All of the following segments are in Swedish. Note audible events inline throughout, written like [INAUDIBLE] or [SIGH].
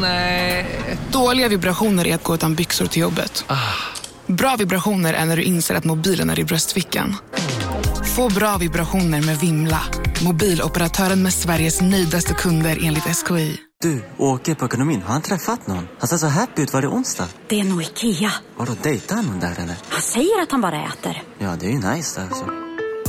Nej. Dåliga vibrationer är att gå utan byxor till jobbet. Bra vibrationer är när du inser att mobilen är i bröstfickan. Få bra vibrationer med Vimla. Mobiloperatören med Sveriges nöjdaste kunder enligt SKI. Du, åker på ekonomin. Har han träffat någon? Han ser så happy ut. Var det onsdag? Det är nog Ikea. Har du dejtat någon där eller? Han säger att han bara äter. Ja, det är ju nice där alltså.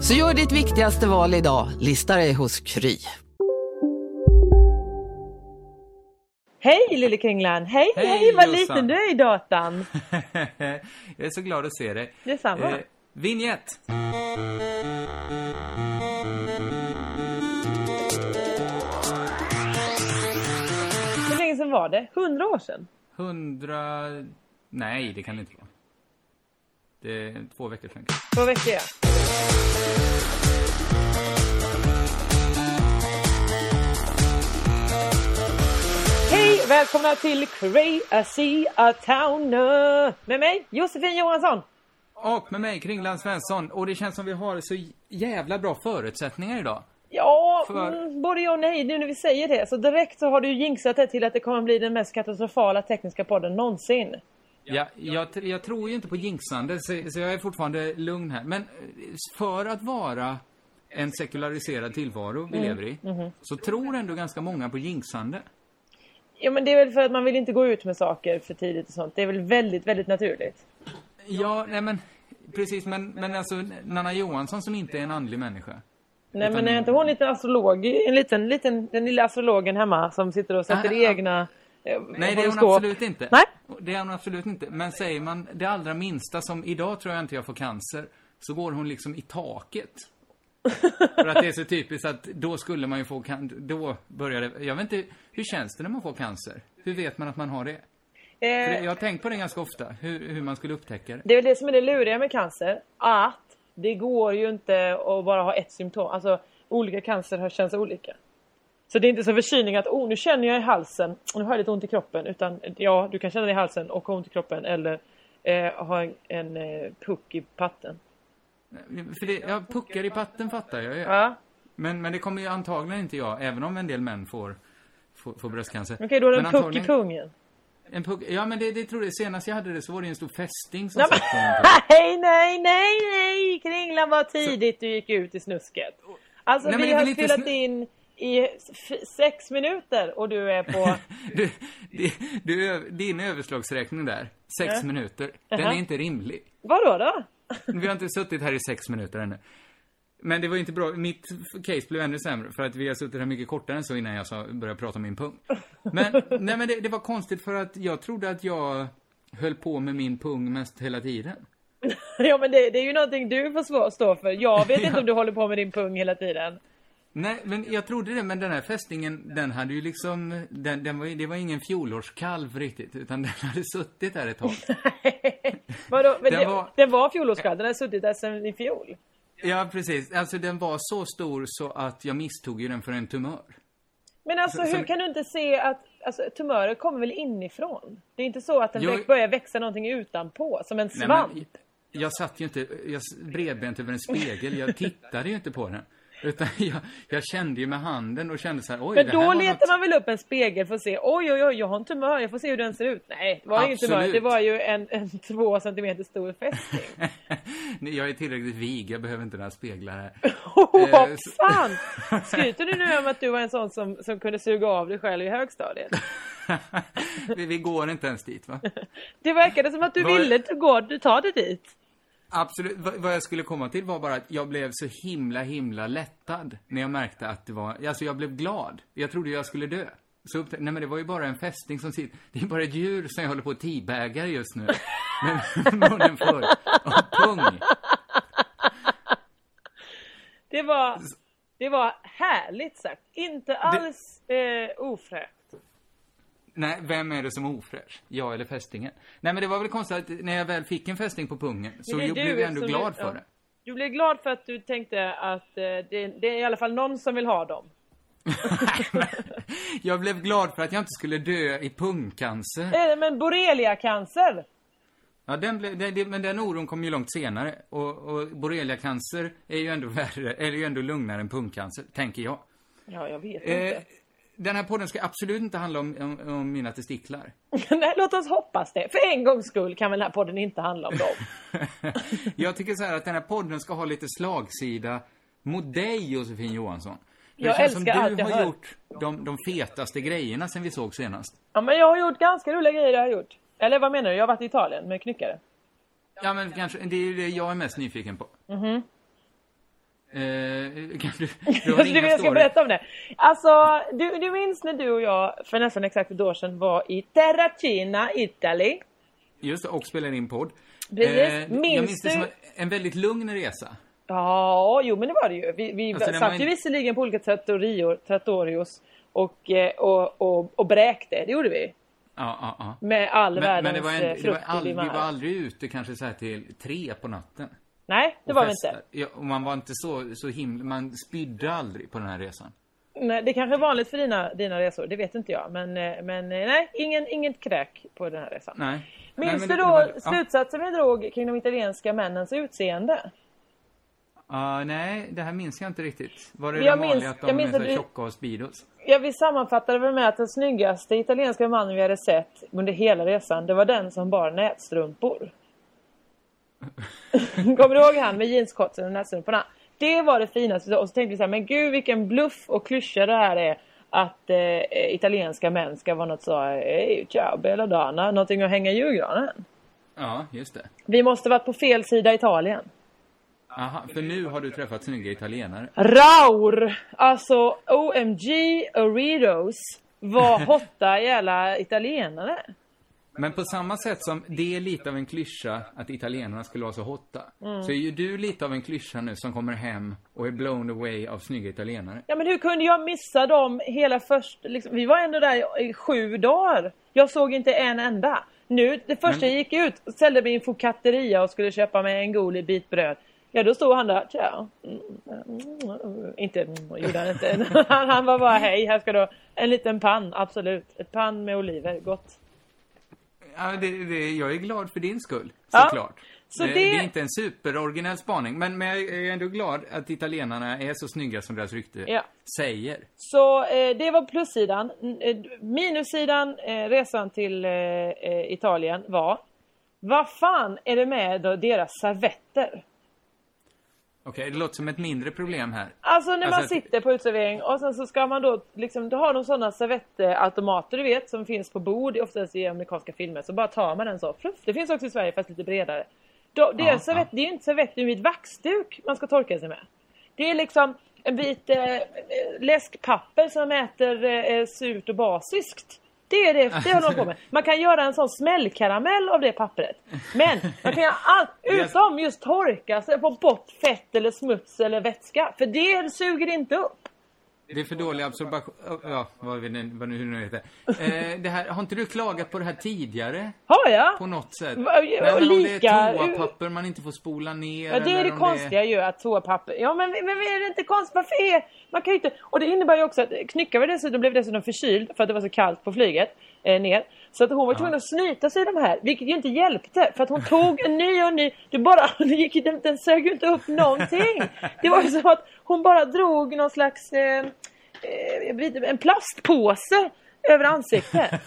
Så gör ditt viktigaste val idag, lista dig hos Kry. Hej lille Kringlan! Hej, hej, Hej, vad Jossan. liten du är i datan! [LAUGHS] jag är så glad att se dig. Detsamma. Eh, vignett. Hur länge sedan var det? Hundra år sedan? Hundra... Nej, det kan det inte vara. Det är två veckor sedan. Två veckor ja. Hej! Välkomna till Crazy A Town med mig Josefin Johansson. Och med mig, Kringland Svensson. Och det känns som vi har så jävla bra förutsättningar idag. Ja, För- mm, både ja och nej nu när vi säger det. Så direkt så har du jinxat det till att det kommer bli den mest katastrofala tekniska podden någonsin. Ja, jag, jag tror ju inte på jinxande, så, så jag är fortfarande lugn här. Men eh, för att vara en sekulariserad tillvaro vi lever i, så tror ändå ganska många på jinxande. Ja men det är väl för att man vill inte gå ut med saker för tidigt och sånt. Det är väl väldigt, väldigt naturligt. Ja, nej men precis, men, men alltså Nanna Johansson som inte är en andlig människa. Nej Utan- men är inte hon en liten astrolog? En liten, liten, den lilla astrologen hemma som sitter och sätter ah. egna... eh, Nej, det är hon horoskop? absolut inte. Nej? Det är hon absolut inte. Men säger man det allra minsta som idag tror jag inte jag får cancer, så går hon liksom i taket. För att det är så typiskt att då skulle man ju få då börjar det, jag vet inte, hur känns det när man får cancer? Hur vet man att man har det? Eh, jag har tänkt på det ganska ofta, hur, hur man skulle upptäcka det. det är väl det som är det luriga med cancer. Att det går ju inte att bara ha ett symptom. Alltså olika cancer känns olika. Så det är inte så förkylning att oh nu känner jag i halsen och nu har jag lite ont i kroppen. Utan ja, du kan känna det i halsen och ha ont i kroppen eller eh, ha en, en eh, puck i patten. För det, ja, puckar i patten fattar jag ju. Ja, Men, men det kommer ju antagligen inte jag, även om en del män får, får, får bröstcancer. okej då är det en puck i pungen. En puck, ja men det, det tror jag, senast jag hade det så var det en stor fästing som satt. [LAUGHS] Nej, nej, nej, nej! Kringlan var tidigt du gick ut i snusket. Alltså Nej, vi har spelat in i sex minuter och du är på... [LAUGHS] Du, du, du, din överslagsräkning där, sex Ja. minuter, den Jaha. är inte rimlig. Vadå då? Vi har inte suttit här i sex minuter ännu. Men det var inte bra, mitt case blev ännu sämre för att vi har suttit här mycket kortare än så innan jag började prata om min pung. Men, [LAUGHS] nej men det, det var konstigt för att jag trodde att jag höll på med min pung mest hela tiden. [LAUGHS] ja men det, det är ju någonting du får stå för. Jag vet inte om du håller på med din pung hela tiden. Nej, men jag trodde det, men den här fästingen, den hade ju liksom, den, den var, det var ingen fjolårskalv riktigt, utan den hade suttit där ett tag. [LAUGHS] Vadå? Men Den det, var- den var fjolårskalv, den har suttit där sedan i fjol. Ja, precis. Alltså den var så stor så att jag misstog ju den för en tumör. Men alltså Så- hur som- kan du inte se att alltså, tumörer kommer väl inifrån? Det är inte så att den väx- börjar växa någonting utanpå, som en Nej, svamp. men, jag satt ju inte jag, bredbent över en spegel, jag [LAUGHS] tittade ju inte på den. Utan [LAUGHS] jag, jag kände ju med handen och kände så här, oj, Men då letar något... man väl upp en spegel för att se, oj oj oj, jag har en tumör, jag får se hur den ser ut. Nej, det var ingen tumör, det var ju en, en [LAUGHS] två centimeter stor fästing. [LAUGHS] Nej, jag är tillräckligt vig, jag behöver inte några speglar här. Oh, Eh, Hoppsan! Skryter du nu om att du var en sån som, som kunde suga av dig själv i högstadiet? vi, vi går inte ens dit, va? Det verkade som att du Var- ville gå, du tar det dit. Absolut. Vad vad jag skulle komma till var bara att jag blev så himla, himla lättad när jag märkte att det var, alltså jag blev glad. Jag trodde jag skulle dö. Så nej men det var ju bara en fästing som sitter, det är bara ett djur som jag håller på att teabaggar just nu. Med munnen full av pung. Det var, det var härligt sagt. Inte alls eh, ofräscht. Nej, vem är det som är ofräsch? Jag eller fästingen? Nej, men det var väl konstigt att när jag väl fick en fästing på pungen så jag blev jag ändå glad ja. för det. Du blev glad för att du tänkte att eh, det, det är i alla fall någon som vill ha dem. [LAUGHS] Jag blev glad för att jag inte skulle dö i pungcancer. Eh, men borreliacancer! Ja, den blev, det, det, men den oron kom ju långt senare. Och, och borreliacancer är ju ändå värre, eller ju ändå lugnare än pungcancer, tänker jag. Ja, jag vet Eh, inte. Den här podden ska absolut inte handla om, om, om mina testiklar. [LAUGHS] Nej, låt oss hoppas det. För en gångs skull kan väl den här podden inte handla om dem. [LAUGHS] jag tycker så här att den här podden ska ha lite slagsida mot dig, Josefin Johansson. För Jag det känns som älskar du har hör. gjort de, de fetaste grejerna sen vi såg senast. Ja, men jag har gjort ganska roliga grejer jag har gjort. Eller vad menar du? Jag har varit i Italien med knyckare. Ja, men kanske, det är det jag är mest nyfiken på. Mhm. Eh, kan [LAUGHS] du, du Jag har vilja jag ska berätta om det. Alltså, du, du minns när du och jag för nästan exakt ett år sedan var i Terracina, Italy. Just det, och spelar in podd. Precis. jag Minns minns det du- som en väldigt lugn resa. Ja, jo men det var det ju. Vi, vi Alltså, satt ju in- visserligen på olika trattorior, trattorios och, eh, och, och, och bräkte. Det gjorde vi. Ja, ja, ja. Med all Men, världens men det var, en, eh, det var aldrig, vi var aldrig ute kanske så här till tre på natten. Nej, det var vi inte. Ja, och man var inte så, så himla, man spydde aldrig på den här resan. Nej, det kanske är vanligt för dina, dina resor, det vet inte jag. Men, eh, men eh, nej, ingen, inget kräk på den här resan. Nej. Minns Nej, du då var- ja. slutsatsen vi drog kring de italienska männens utseende? Ja, nej, det här minns jag inte riktigt. Var det Jag vanliga minns- att de jag är minns så vi- tjocka och speedos? Ja, vi sammanfattade väl med att den snyggaste italienska mannen vi hade sett under hela resan, det var den som bar nätstrumpor. Kommer du ihåg han med jeanskotsen och nätstrumporna? Det var det finaste. Och så tänkte vi så här, men gud vilken bluff och klyscha det här är. Att eh, italienska män ska vara något så, hej, ciao, bella donna, någonting att hänga i julgranen. Ja, just det. Vi måste varit på fel sida Italien. Aha, för nu har du träffat snygga italienare. Raur! Alltså OMG Oritos var [LAUGHS] hotta jävla italienare. Men på samma sätt som det är lite av en klyscha att italienarna skulle vara så hotta, Mm. så är ju du lite av en klyscha nu som kommer hem och är blown away av snygga italienare. Ja men hur kunde jag missa dem hela först, liksom, vi var ändå där i, sju dagar. Jag såg inte en enda. Nu, det första Men- jag gick ut, ställde mig i en focatteria och skulle köpa mig en god bit bröd. Ja då stod han där, tja. Mm, mm, mm, Inte, gjorde han inte. [LAUGHS] Han, han var bara, hej här ska du ha en liten pann, absolut. Ett pann med oliver, gott. Ja, det, det, jag är glad för din skull, Ja, såklart. så det... det- det är inte en superoriginell spaning, men, men jag är ändå glad att italienarna är så snygga som deras rykte Ja. säger. Så eh, det var plussidan. Eh, Minussidan, eh, resan till eh, eh, Italien var Vad fan är det med deras servetter? Okej, det låter som ett mindre problem här. Alltså när man Alltså, sitter på uteservering och sen så ska man då liksom, då har de sådana servettautomater du vet som finns på bord, oftast i amerikanska filmer. Så bara tar man den så, fluff. Det finns också i Sverige fast lite bredare. Då, deras Ja, servett, det är ju inte servett, det är ett vaxduk man ska torka sig med. Det är liksom en bit eh, eh, läskpapper som äter eh, surt och basiskt. Det är det, det håller de på med. Man kan göra en sån smällkaramell av det pappret. Men man kan göra allt [LAUGHS] utom just torka sig, få bort fett eller smuts eller vätska. För det suger inte upp. Det är för dålig absorbation. Ja, vad, vi vad nu, hur det heter. [LAUGHS] Eh, det här, har inte du klagat på det här tidigare? Har jag? På något sätt? Va- Nej, men om det lika- är toapapper man inte får spola ner. Ja, det är det konstiga ju att toapapper... Ja men, men är det inte konstigt? Varför är... Man kan ju inte... Och det innebär ju också att Knycka var dessutom, blev dessutom förkyld för att det var så kallt på flyget eh, ner. Så att hon var tvungen att snyta sig i de här, vilket ju inte hjälpte. För att hon tog en ny och ny... Du bara... [LAUGHS] Det gick, den, den sög ju inte upp någonting. Det var ju som att hon bara drog någon slags... Eh, eh, en plastpåse över ansiktet. [LAUGHS]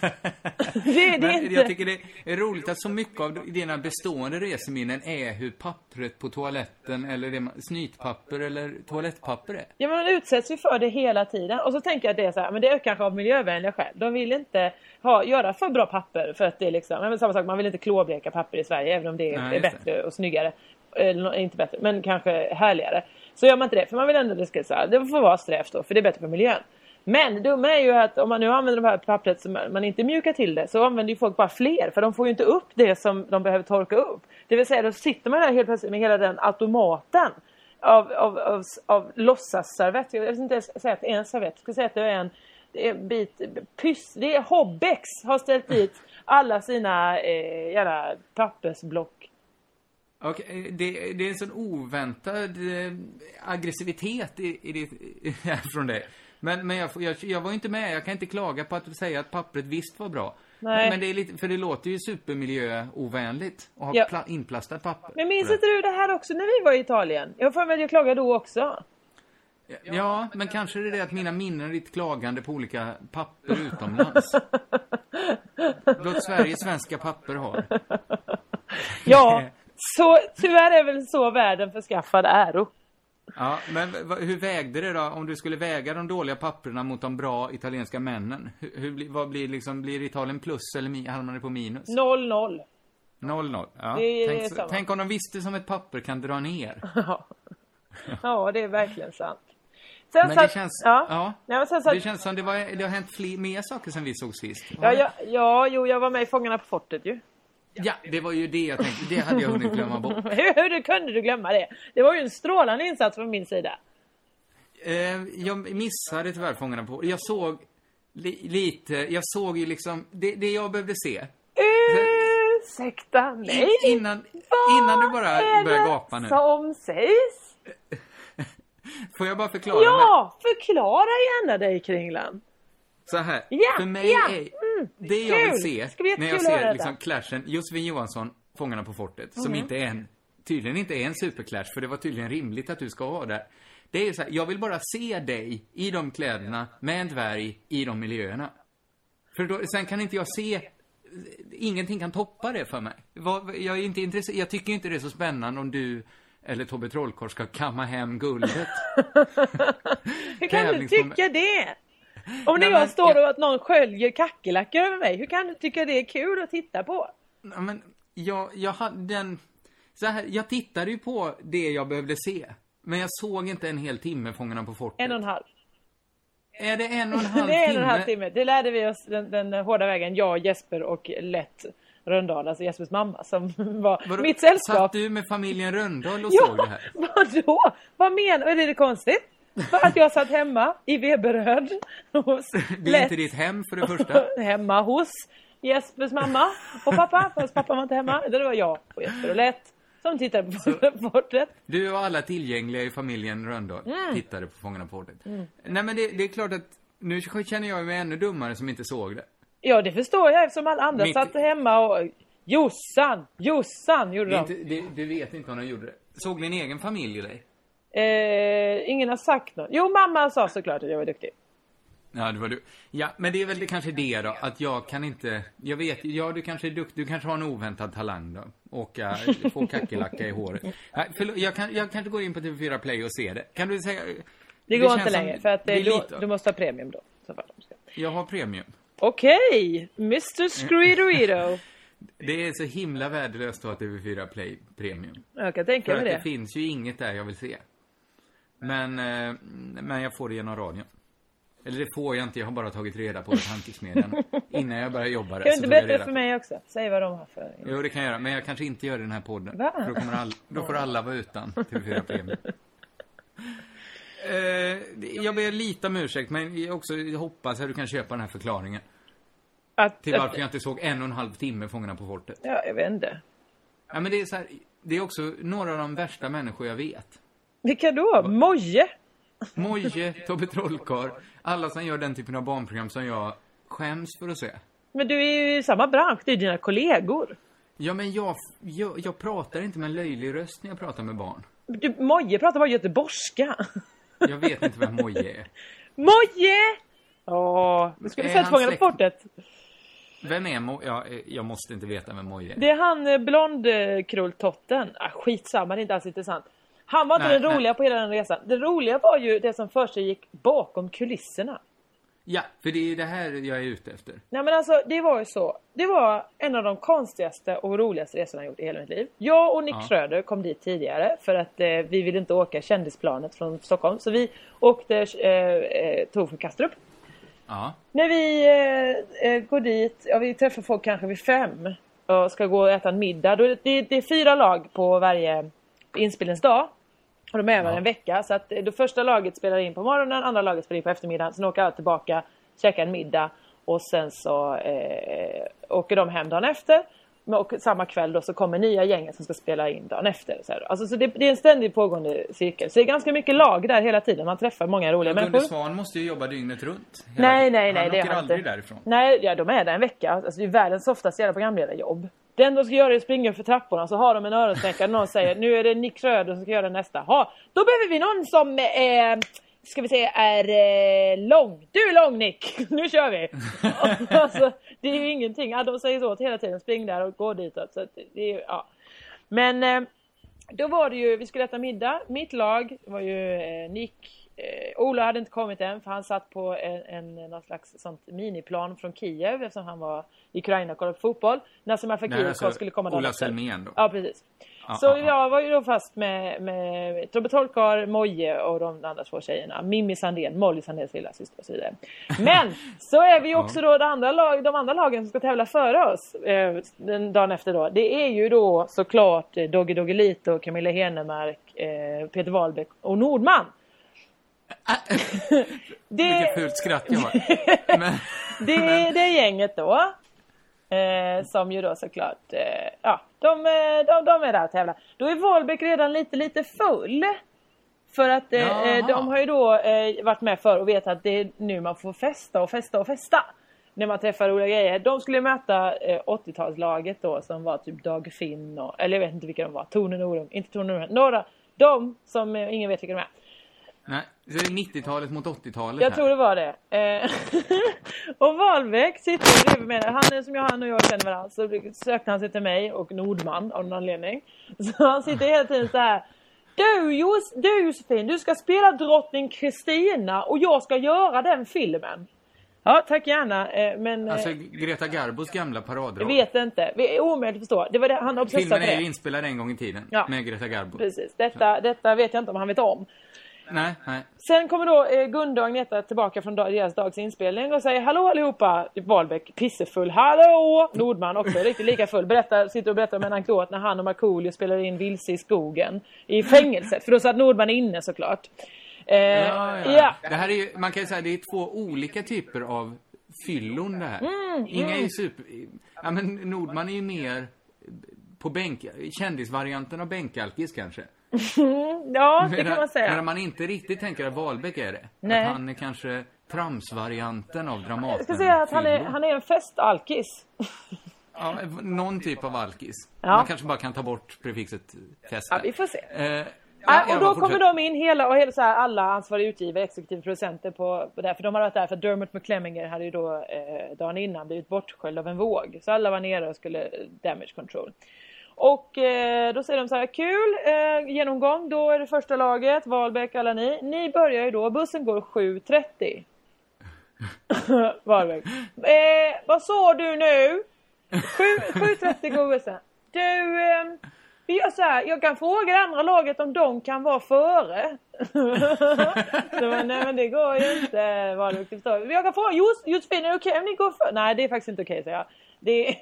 det, det är Men inte... jag tycker det är roligt att så mycket av dina bestående reseminnen är hur pappret på toaletten eller det snytpapper eller toalettpapper är. Ja men man utsätts ju för det hela tiden. Och så tänker jag att det är så här, men det är kanske av miljövänliga skäl. De vill inte ha, göra för bra papper för att det är liksom, men samma sak, man vill inte klorbleka papper i Sverige även om det är, Nej, är just det. bättre och snyggare. Eller inte bättre, men kanske härligare. Så gör man inte det, för man vill ändå det ska så här, det får vara strävt då, för det är bättre för miljön. Men det dumma är ju att om man nu använder det här pappret som man inte mjukar till det så använder ju folk bara fler för de får ju inte upp det som de behöver torka upp. Det vill säga då sitter man där helt plötsligt med hela den automaten av, av, av, av låtsasservett. Jag vill inte ens säga att det är en servett. Jag skulle säga att det är en det är bit, pyss, det är Hobbex har ställt dit alla sina eh, jävla pappersblock. Okej, det, det är en sån oväntad eh, aggressivitet i, i det, [LAUGHS] från dig. Men, men jag, jag, jag var inte med, jag kan inte klaga på att säger att pappret visst var bra. Nej. Men, det är lite, för det låter ju supermiljöovänligt att ha Ja. pla, inplastat papper. Men minns inte du det här också när vi var i Italien? Jag får att jag klagade då också. Ja, men kanske det är det att mina minnen är ditt klagande på olika papper utomlands. [LAUGHS] Låt Sverige svenska papper har. Ja, [LAUGHS] så tyvärr är väl så världen förskaffad äro. Ja, men hur vägde det då, om du skulle väga de dåliga papperna mot de bra italienska männen? Hur, hur, blir- vad blir liksom, blir Italien plus eller hamnar det på minus? 0-0. 0-0. Ja. Det tänk, tänk om de visste som ett papper kan dra ner. [LAUGHS] Ja, det är verkligen sant. Sen Men det att- känns, Ja. ja. Nej, men sen så att- Det känns som det, var, det har hänt fler, mer saker sen vi såg sist. Ja, ja, ja, jo, jag var med i Fångarna på fortet ju. Ja, det var ju det jag tänkte. Det hade jag hunnit glömma bort. Hur, [LAUGHS] hur kunde du glömma det? Det var ju en strålande insats från min sida. Eh, jag missade tyvärr Fångarna på... Jag såg li, lite... Jag såg ju liksom... Det, det jag behövde se. Ursäkta mig? Innan, Vad innan du bara är börjar det gapa nu. som sägs? [LAUGHS] Får jag bara förklara mig? Ja, förklara gärna dig Kringlan. Så här. Ja, för mig ja, är... mm, det jag kul. vill se, när jag ser liksom clashen, Josefin Johansson, Fångarna på fortet, som Mhm. inte är en... Tydligen inte är en superclash, för det var tydligen rimligt att du ska vara där. Det är ju så här, jag vill bara se dig i de kläderna, med en dvärg, i de miljöerna. För då, sen kan inte jag se... Ingenting kan toppa det för mig. Jag är inte intresserad, jag tycker inte det är så spännande om du eller Tobbe Trollkarl ska kamma hem guldet. [LAUGHS] Hur kan du tycka det? Om när Nej, jag står jag- och att någon sköljer kackerlackor över mig, hur kan du tycka det är kul att titta på? Ja, men jag, jag hade den... Så här, jag tittade ju på det jag behövde se. Men jag såg inte en hel timme Fångarna på fortet. En och en halv. Är det en och en [LAUGHS] halv det är en och timme? en halv timme. Det lärde vi oss den, den hårda vägen, jag, Jesper och Lätt Röndahl, alltså Jespers mamma, som [LAUGHS] var Vadå, mitt sällskap. Satt du med familjen Röndahl och såg det Ja, här? [LAUGHS] vadå? Vad menar du? Är det konstigt? För att jag satt hemma i Veberöd hos Det är Lätt inte ditt hem för det första. [LAUGHS] hemma hos Jespers mamma och pappa, fast pappa var inte hemma. Det var jag och Jesper och Lätt som tittade på fortet. [LAUGHS] Du och alla tillgängliga i familjen Röndahl Mm. tittade på Fångarna på fortet. Nej men det, det är klart att nu känner jag mig ännu dummare som inte såg det. Ja, det förstår jag eftersom alla andra Mitt- satt hemma och Jossan, Jossan gjorde det de. inte, det, du vet inte om de gjorde det. Såg din egen familj dig? Eh, ingen har sagt något. Jo, mamma sa såklart att jag var duktig. Ja, det var du. Ja, men det är väl det, kanske det då, att jag kan inte... Jag vet, ja du kanske är duktig, du kanske har en oväntad talang då. Åka, få kackerlacka i håret. [LAUGHS] Nej, förlåt, jag, kan, jag kanske går in på TV4 Play och ser det. Kan du säga... Det går känns inte längre för att det eh, är du, måste ha premium då. Så fall. Jag har premium. Okej, Mr Screedoedo. [LAUGHS] Det är så himla värdelöst att ha TV4 Play Premium. Jag kan tänka För mig att det det. finns ju inget där jag vill se. Men, eh, men jag får det genom radion. Eller det får jag inte, jag har bara tagit reda på det tankesmedjan. Innan jag börjar jobba där. Kan du inte berätta för mig också? Säg vad de har för... Jo, det kan jag göra. Men jag kanske inte gör det i den här podden. Va? För då, kommer all, då får alla vara utan TV4 Premium. [LAUGHS] Eh, jag ber lite om ursäkt, men jag också hoppas att du kan köpa den här förklaringen. Att, Till varför jag inte såg en och en halv timme Fångarna på fortet. Ja, jag vet inte. Ja, men det är så här, det är också några av de värsta människor jag vet. Vilka då? Moje? Moje, Tobbe Trollkarl, alla som gör den typen av barnprogram som jag skäms för att se. Men du är ju i samma bransch, det är dina kollegor. Ja, men jag, jag, jag pratar inte med en löjlig röst när jag pratar med barn. Du, Moje pratar bara göteborgska. Jag vet inte vem Moje är. [LAUGHS] Moje! Åh, du skulle sett Fångarna på fortet. Vem är Mo... Ja, jag måste inte veta vem Moje är. Det är han eh, blondkrulltotten. Ah, skitsamma, det är inte alls intressant. Han var inte Nej, den nej. roliga på hela den resan. Det roliga var ju det som för sig gick bakom kulisserna. Ja, för det är det här jag är ute efter. Nej men alltså det var ju så. Det var en av de konstigaste och roligaste resorna jag gjort i hela mitt liv. Jag och Nick Ja. Schröder kom dit tidigare för att eh, vi ville inte åka kändisplanet från Stockholm. Så vi åkte, eh, eh, tog från Kastrup. Ja. När vi eh, eh, går dit, ja vi träffar folk kanske vid fem och ska gå och äta en middag. Då är det, det, det är fyra lag på varje inspelningsdag. De är över Ja. en vecka. Så att eh, det första laget spelar in på morgonen, andra laget spelar in på eftermiddagen. Sen åker alla tillbaka käkar en middag och sen så eh, åker de hem dagen efter. Och samma kväll då så kommer nya gänget som ska spela in dagen efter. Så, här. Alltså, så det, det är en ständigt pågående cirkel. Så det är ganska mycket lag där hela tiden. Man träffar många roliga Gunde människor. Svan måste ju jobba dygnet runt. hela Nej, nej, nej. Han det åker aldrig inte. därifrån. Nej, ja, de är där en vecka. Alltså, det är världens softaste jävla programledarjobb. Det enda de ska göra är att springa för trapporna så har de en öronsnäckare och någon säger nu är det Nick Schröder som ska göra nästa. Ha, då behöver vi någon som eh, ska vi säga är eh, lång. Du är lång Nick, [LAUGHS] nu kör vi! [LAUGHS] alltså, det är ju ingenting. Ja, de säger så hela tiden, spring där och gå ditåt. Så det är, ja. Men eh, då var det ju, vi skulle äta middag. Mitt lag var ju eh, Nick. Eh, Ola hade inte kommit än för han satt på en, en någon slags sånt miniplan från Kiev eftersom han var i Ukraina och kollade på fotboll. Nassim Fakir alltså, skulle komma Ola. Selmén då. Ja, precis. Ja, Så ja. jag var ju då fast med, med Tobbe Tolkar, Moje och de andra två tjejerna. Mimmi Sandén, Molly Sandéns lilla syster och så vidare. Men [LAUGHS] så är vi också då de andra, lag, de andra lagen som ska tävla före oss eh, den dagen efter då. Det är ju då såklart eh, Dogge Doggelito, Camilla Henemark, eh, Peter Wahlbeck och Nordman. Vilket fult skratt jag har. [LAUGHS] Men, Det är det gänget då. Eh, som ju då såklart, eh, ja, de, eh, de, de är där och tävlar. Då är Wahlbeck redan lite, lite full. För att eh, eh, de har ju då eh, varit med för och vet att det är nu man får festa och festa och festa. När man träffar roliga grejer. De skulle möta eh, 80-talslaget då som var typ Dag Finn och, eller jag vet inte vilka de var. Tone Norum, inte Tone Norum. Några, de som eh, ingen vet vilka de är. Nej, så det är 90-talet mot 80-talet Jag här. tror det var det. Eh, [LAUGHS] och Wahlbeck sitter bredvid mig. Han är som jag, han och jag känner varandra. Så sökte han sig till mig och Nordman av någon anledning. [LAUGHS] Så han sitter hela tiden så här. Du, Jos, du Josefin, du ska spela drottning Kristina och jag ska göra den filmen. Ja, tack gärna. Eh, men eh, Alltså Greta Garbos gamla jag paradroll. vet inte. Det är omöjligt att förstå. Det var det, han obsessade Filmen är ju inspelad en gång i tiden. Ja. Med Greta Garbo. Precis. Detta, detta vet jag inte om han vet om. Nej, nej. Sen kommer då eh, Gunde och Agneta tillbaka från deras dags inspelning och säger Hallå allihopa! Wahlbeck pissefull. Hallå! Nordman också riktigt lika full. Berättar, sitter och berättar om en anekdot när han och Markoolio spelar in Vilse i skogen. I fängelset. För då satt Nordman inne såklart. Eh, Ja, ja. ja. Det här är ju, man kan ju säga, det är två olika typer av fyllon det här. Mm, Inga är ju super... Ja, men Nordman är ju mer på bänk... Kändisvarianten av bänkalkis kanske. Ja, det kan man säga. Medan man inte riktigt tänker att Wahlbeck är det. Nej. Att han är kanske tramsvarianten av Dramaten. Jag ska säga att han är, han är en festalkis. Ja, någon typ av alkis. Ja. Man kanske bara kan ta bort prefixet fest. Ja, vi får se. Eh, Ja, och då kommer de in hela och hela så här, alla ansvariga utgivare, exekutiva producenter på, på det här. För de hade varit där för Dermot McClemminger hade ju då eh, dagen innan blivit bortsköljd av en våg. Så alla var nere och skulle damage control. Och eh, då säger de så här, kul eh, genomgång, då är det första laget, Wahlbeck, alla ni. Ni börjar ju då, bussen går 7.30. Wahlbeck. [LAUGHS] Eh, vad sa du nu? 7.30 går bussen. Du, eh, vi gör så här, jag kan fråga det andra laget om de kan vara före. [LAUGHS] så, men, nej men det går ju inte. Wahlbeck förstår. Jag kan fråga Jos- Josefin, är det okej om ni går före? Nej det är faktiskt inte okej säger jag. Det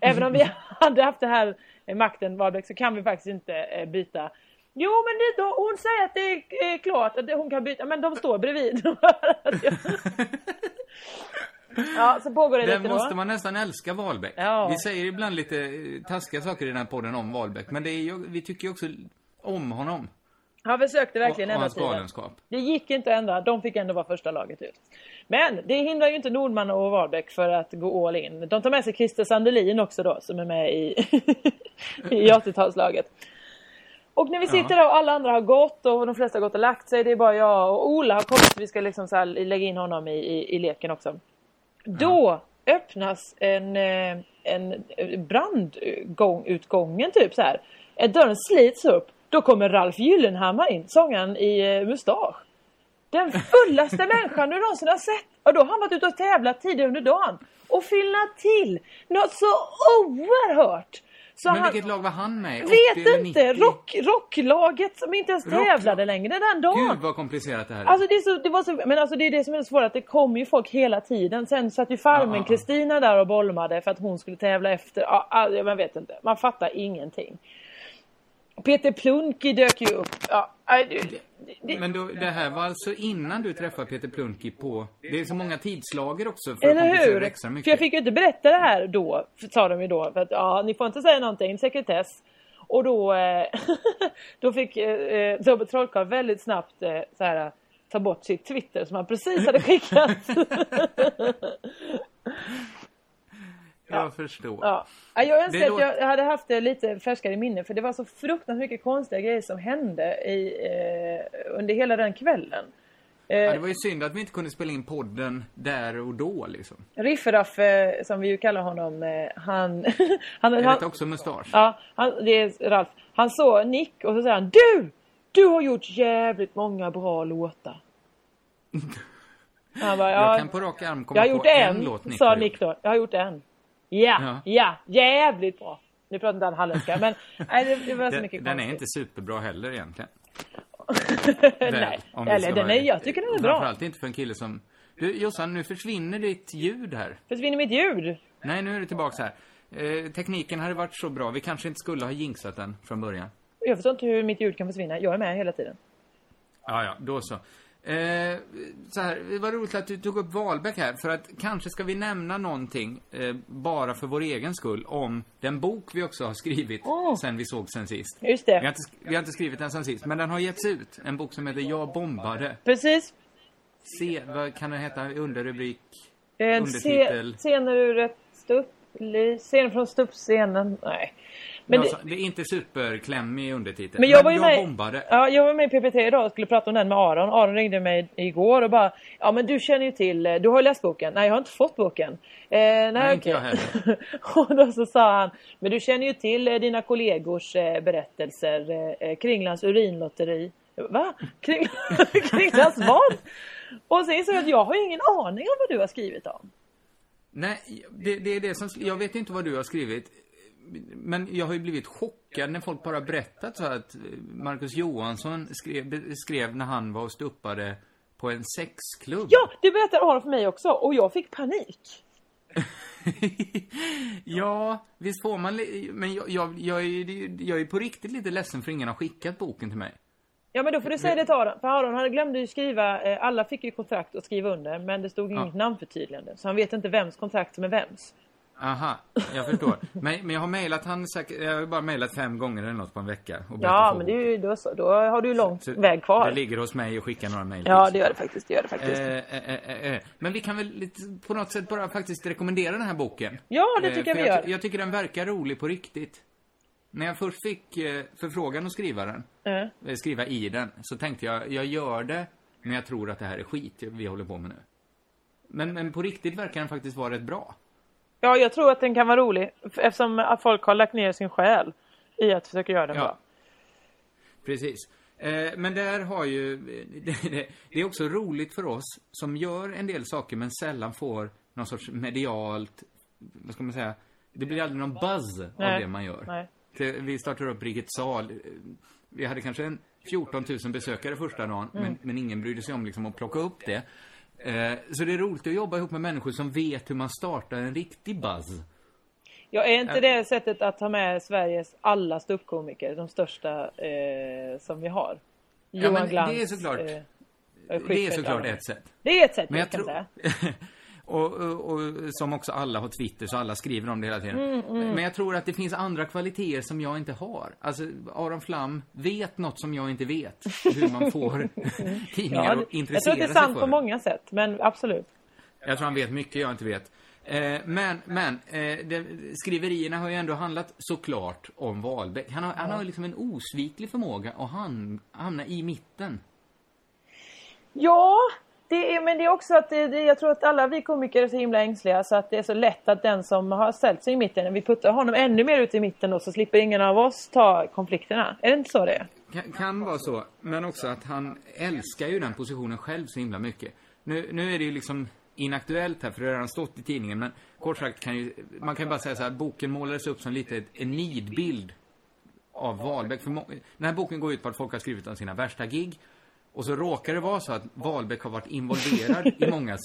[LAUGHS] även om vi hade haft det här makten Wahlbeck så kan vi faktiskt inte eh, byta. Jo men det, då, hon säger att det är eh, klart att hon kan byta, men de står bredvid. [LAUGHS] ja, så pågår det Den lite måste då. man nästan älska Wahlbeck. Ja. Vi säger ibland lite eh, taskiga saker i den här podden om Wahlbeck. Men det är ju, vi tycker ju också om honom. Han försökte verkligen och, och ändra hans tiden. galenskap. Det gick inte att ändra, de fick ändå vara första laget ut. Men det hindrar ju inte Nordman och Wahlbeck för att gå all in. De tar med sig Christer Sandelin också då som är med i, [LAUGHS] i 80-talslaget. Och när vi sitter där och alla andra har gått och de flesta har gått och lagt sig, det är bara jag och Ola har kommit så vi ska liksom så lägga in honom i, i, i leken också. Då öppnas en, eh, en brandutgången typ så här. Eh, Dörren slits upp. Då kommer Ralf Gyllenhammar in, sångaren i eh, Mustasch. Den fullaste [LAUGHS] människan du någonsin har sett. Och då har han varit ute och tävlat tidigare under dagen. Och fyllnat till. Något så oerhört. Så Men han, vilket lag var han med i? 80 vet inte. 90? Rock, rocklaget som inte ens Rock- tävlade längre den dagen. Gud vad komplicerat det här är. Alltså det, är så, det var så, men alltså det är det som är så svårt, att det kommer ju folk hela tiden. Sen satt ju farmen Ja, ja, ja. Kristina där och bolmade för att hon skulle tävla efter. Ja, ja, jag vet inte, man fattar ingenting. Peter Plunky dök ju upp. Ja, det, Men då, det här var alltså innan du träffade Peter Plunky på... Det är så många tidslager också för Eller hur? extra mycket. För jag fick ju inte berätta det här då, sa de ju då. För att ja, ni får inte säga någonting, sekretess. Och då, eh, [LAUGHS] då fick eh, Tobbe Trollkarl väldigt snabbt eh, så här, ta bort sitt Twitter som han precis hade skickat. [LAUGHS] [LAUGHS] Jag förstår. ja. Ja, Jag önskar Det att jag hade haft det lite färskare minne för det var så fruktansvärt mycket konstiga grejer som hände i, eh, under hela den kvällen. Eh, Ja, det var ju synd att vi inte kunde spela in podden där och då liksom. Riffraff, eh, som vi ju kallar honom, eh, han... [LAUGHS] han, han detta också mustasch? Ja, han, det är Ralf. Han såg Nick och så säger han Du! Du har gjort jävligt många bra låtar. [LAUGHS] Han bara, Jag ja, kan på rak arm komma jag har på gjort en, en, låt Nick sa Nick då. Jag har gjort en. Ja, Ja. ja, jävligt bra. Nu pratar inte han halländska, men [LAUGHS] nej, det, det var så mycket Den, den är konstigt. inte superbra heller egentligen. [LAUGHS] Nej, eller den är, jag tycker den är bra. Framförallt inte för en kille som... Du, Jossan, nu försvinner ditt ljud här. Försvinner mitt ljud? Nej, nu är du tillbaks här. Eh, tekniken hade varit så bra. Vi kanske inte skulle ha jinxat den från början. Jag förstår inte hur mitt ljud kan försvinna. Jag är med hela tiden. Ja, ja, då så. Eh, så här, det var roligt att du tog upp Wahlbeck här, för att kanske ska vi nämna någonting, eh, bara för vår egen skull, om den bok vi också har skrivit Åh. sen vi såg sen sist. Just Vi har, det. inte, vi har inte skrivit den sen sist, men den har getts ut. En bok som heter Jag bombade. Precis. Se, vad kan den heta? Underrubrik? Eh, Undertitel. se, scener ur ett ståuppli... Scener från ståuppscenen. Nej. Men det, det... är inte superklämmig undertitel. Men jag var ju jag med, bombade. Ja, jag var med i PPT idag och skulle prata om den med Aron. Aron ringde mig igår och bara Ja men du känner ju till, eh, du har ju läst boken. Nej jag har inte fått boken. Eh, nej, Nej, inte jag [LAUGHS] och då så sa han Men du känner ju till eh, dina kollegors eh, berättelser eh, eh, Kringlands urinlotteri. Va? Kring, [LAUGHS] Kringlands vad? Och sen insåg jag att jag har ingen aning om vad du har skrivit om. Nej, det, det är det som... Jag vet inte vad du har skrivit. Men jag har ju blivit chockad när folk bara berättat så att Marcus Johansson skrev, skrev när han var och stuppade på en sexklubb. Ja, det berättade Aron för mig också och jag fick panik. [LAUGHS] ja, visst får man... Men jag, jag, jag, är, jag är på riktigt lite ledsen för ingen har skickat boken till mig. Ja men då får du säga det till Aron. För Aron han glömde ju skriva, eh, alla fick ju kontrakt att skriva under men det stod inget namnförtydligande. Så han vet inte vems kontrakt som är vems. Aha, jag förstår. men, men jag har mejlat han säkert... Jag har bara mejlat fem gånger eller något på en vecka. Att Ja men det är ju, då, så, då har du ju lång Så väg kvar. Det ligger hos mig och skickar några mejl Ja det gör det faktiskt, det gör det faktiskt. Eh, eh, eh, eh. Men vi kan väl lite, på något sätt bara faktiskt rekommendera den här boken. Ja, det Eh, tycker jag för vi jag, gör. jag tycker den verkar rolig på riktigt. När jag först fick eh, förfrågan att skriva den, Eh. eh, skriva i den, så tänkte jag, jag gör det, men jag tror att det här är skit vi håller på med nu. Men, men på riktigt verkar den faktiskt vara rätt bra. Ja jag tror att den kan vara rolig eftersom att folk har lagt ner sin själ i att försöka göra den Ja. bra. Precis. Eh, men där har ju, [LAUGHS] det, är också roligt för oss som gör en del saker men sällan får någon sorts medialt, vad ska man säga, det blir aldrig någon buzz av Nej. det man gör. Nej. Vi startar upp Rikets sal. Vi hade kanske en 14 000 besökare första dagen, Mm. men, men ingen brydde sig om liksom att plocka upp det. Eh, så det är roligt att jobba ihop med människor som vet hur man startar en riktig buzz. Ja, är inte Ja. det sättet att ta med Sveriges alla ståuppkomiker, de största eh, som vi har? Ja, Johan men det Glans. är såklart- eh, Det är såklart ett sätt. Det är ett sätt, Men jag kan tror... [LAUGHS] och, och, och som också alla har Twitter, så alla skriver om det hela tiden. Mm, mm. Men jag tror att det finns andra kvaliteter som jag inte har. Alltså, Aron Flam vet något som jag inte vet. Hur man får [LAUGHS] tidningar Ja, att jag tror intressera att det är sig sant för på många sätt, men absolut. Jag tror han vet mycket jag inte vet. Eh, men, men, eh, det, skriverierna har ju ändå handlat såklart om Wahlbeck. Han har, han har liksom en osviklig förmåga att hamna i mitten. Ja, det är, men det är också att det, det, jag tror att alla vi komiker är så himla ängsliga så att det är så lätt att den som har ställt sig i mitten, vi puttar honom ännu mer ut i mitten då så slipper ingen av oss ta konflikterna. Är det inte så det är? Kan, kan vara så, men också att han älskar ju den positionen själv så himla mycket. Nu, nu är det ju liksom inaktuellt här, för det har redan stått i tidningen, men kort sagt kan ju, man kan ju bara säga så här, boken målades upp som lite en nidbild av Wahlbeck. För den här boken går ut på att folk har skrivit om sina värsta gig, och så råkar det vara så att Wahlbeck har varit involverad i mångas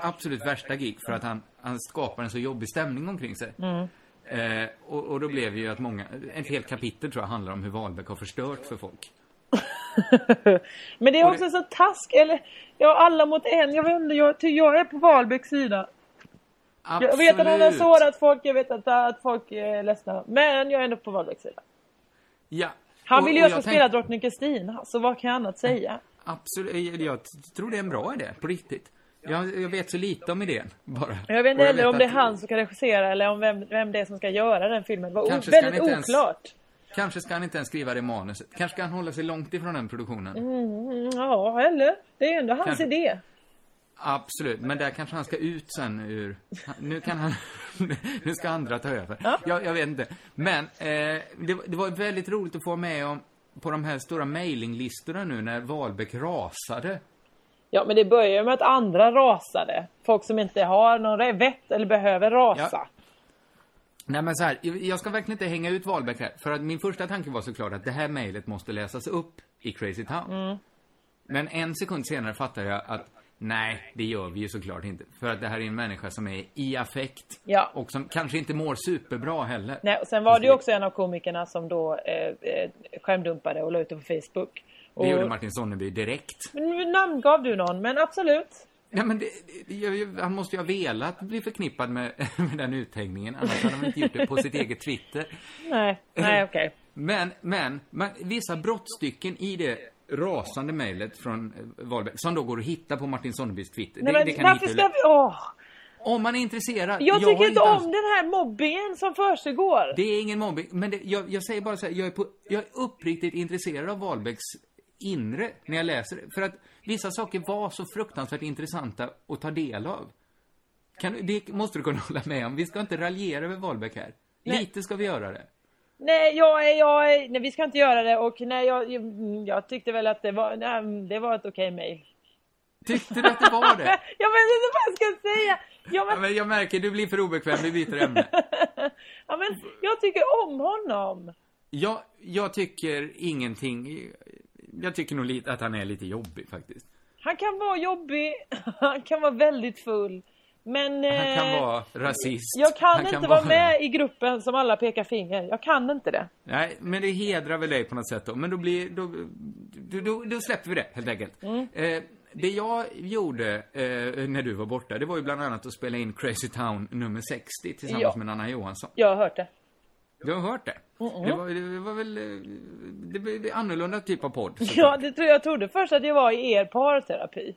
absolut värsta gig för att han, han skapar en så jobbig stämning omkring sig. Mm. Eh, och, och då blev det ju att många, ett helt kapitel tror jag handlar om hur Wahlbeck har förstört för folk. [LAUGHS] Men det är också det- så task, eller ja, alla mot en. Jag vet inte, jag, jag är på Wahlbecks sida. Absolut. Jag vet att han har sårat folk, jag vet att, att folk är ledsna. Men jag är ändå på Wahlbecks sida. Ja. Han Och- vill ju och jag ska tänk- spela drottning Kristina, så vad kan jag annat säga? Absolut, jag, jag tror det är en bra idé, på riktigt. Jag, jag vet så lite om idén, bara. Jag vet Och inte heller om det är han som ska regissera eller om vem, vem det är som ska göra den filmen. Det var Kanske väldigt ens- oklart. Kanske ska han inte ens skriva det manuset. Kanske ska han hålla sig långt ifrån den produktionen. Mm, ja, eller? Det är ju ändå hans Kanske. idé. Absolut, men där kanske han ska ut sen ur... Nu kan han... [LAUGHS] nu ska andra ta över. Jag, jag vet inte. Men eh, det, det var väldigt roligt att få med om på de här stora mailinglistorna nu när Wahlbeck rasade. Ja, men det börjar med att andra rasade. Folk som inte har någon vett eller behöver rasa. Ja. Nej men så här, jag- ska verkligen inte hänga ut Wahlbeck här. För att min första tanke var såklart att det här mejlet måste läsas upp i Crazy Town. Mm. Men en sekund senare fattar jag att nej, det gör vi ju såklart inte. För att det här är en människa som är i affekt. Ja. Och som kanske inte mår superbra heller. Nej, och sen var det ju också en av komikerna som då eh, eh, skärmdumpade och la ut det på Facebook. Det Och, gjorde Martin Sonneby direkt. Men namngav du någon, men absolut. Ja, men det, det, han måste ju ha velat bli förknippad med, [LAUGHS] med den uthängningen. Annars hade han inte gjort det på sitt eget Twitter. Nej, nej okej. [LAUGHS] Men, men, man, vissa brottstycken i det rasande mejlet från eh, Wahlbeck, som då går att hitta på Martin Sonnebys Twitter. Nej, det, men det kan varför hitta ska vi... Åh! Om man är intresserad. Jag tycker har inte alls- om den här mobbingen som försiggår. Det är ingen mobbing, men det, jag, jag säger bara så här, jag är, på, jag är uppriktigt intresserad av Wahlbecks inre när jag läser det. För att vissa saker var så fruktansvärt intressanta att ta del av. Kan, det måste du kunna [LAUGHS] hålla med om. Vi ska inte raljera över Wahlbeck här. Nej. Lite ska vi göra det. Nej, jag är, jag är, nej, vi ska inte göra det och nej, jag, jag tyckte väl att det var, nej, det var ett okej mejl. Tyckte du att det var det? Jag vet inte vad jag ska säga. Ja, Ja, men, men jag märker, du blir för obekväm, vi byter ämne. [LAUGHS] ja, men jag tycker om honom. Jag, jag tycker ingenting... Jag tycker nog lite att han är lite jobbig faktiskt. Han kan vara jobbig, [LAUGHS] han kan vara väldigt full. Men Han kan eh, vara rasist. jag kan Han inte vara med i gruppen som alla pekar finger. Jag kan inte det. Nej, men det hedrar väl dig på något sätt då. Men då blir... Då, då, då, då släpper vi det, helt enkelt. Mm. Eh, det jag gjorde eh, när du var borta, det var ju bland annat att spela in Crazy Town nummer 60 tillsammans Ja. med Anna Johansson. Jag har hört det. Du har hört det? Det, var, det var väl... eh, Det blev annorlunda typ av podd. Ja, det tror jag trodde först att jag var i er parterapi.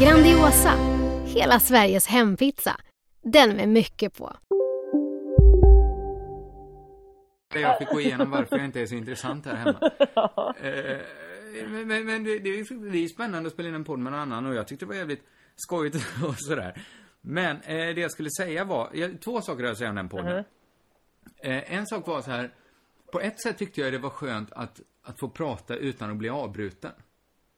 Grandiosa, hela Sveriges hempizza. Den med mycket på. jag fick gå igenom varför jag inte är så intressant här hemma. [LAUGHS] Eh, men men, men det, det, är, det är spännande att spela in en podd med någon annan och jag tyckte det var jävligt skojigt [LAUGHS] och sådär. Men eh, det jag skulle säga var, jag, två saker jag säga om den podden. Eh, en sak var så här, på ett sätt tyckte jag det var skönt att, att få prata utan att bli avbruten.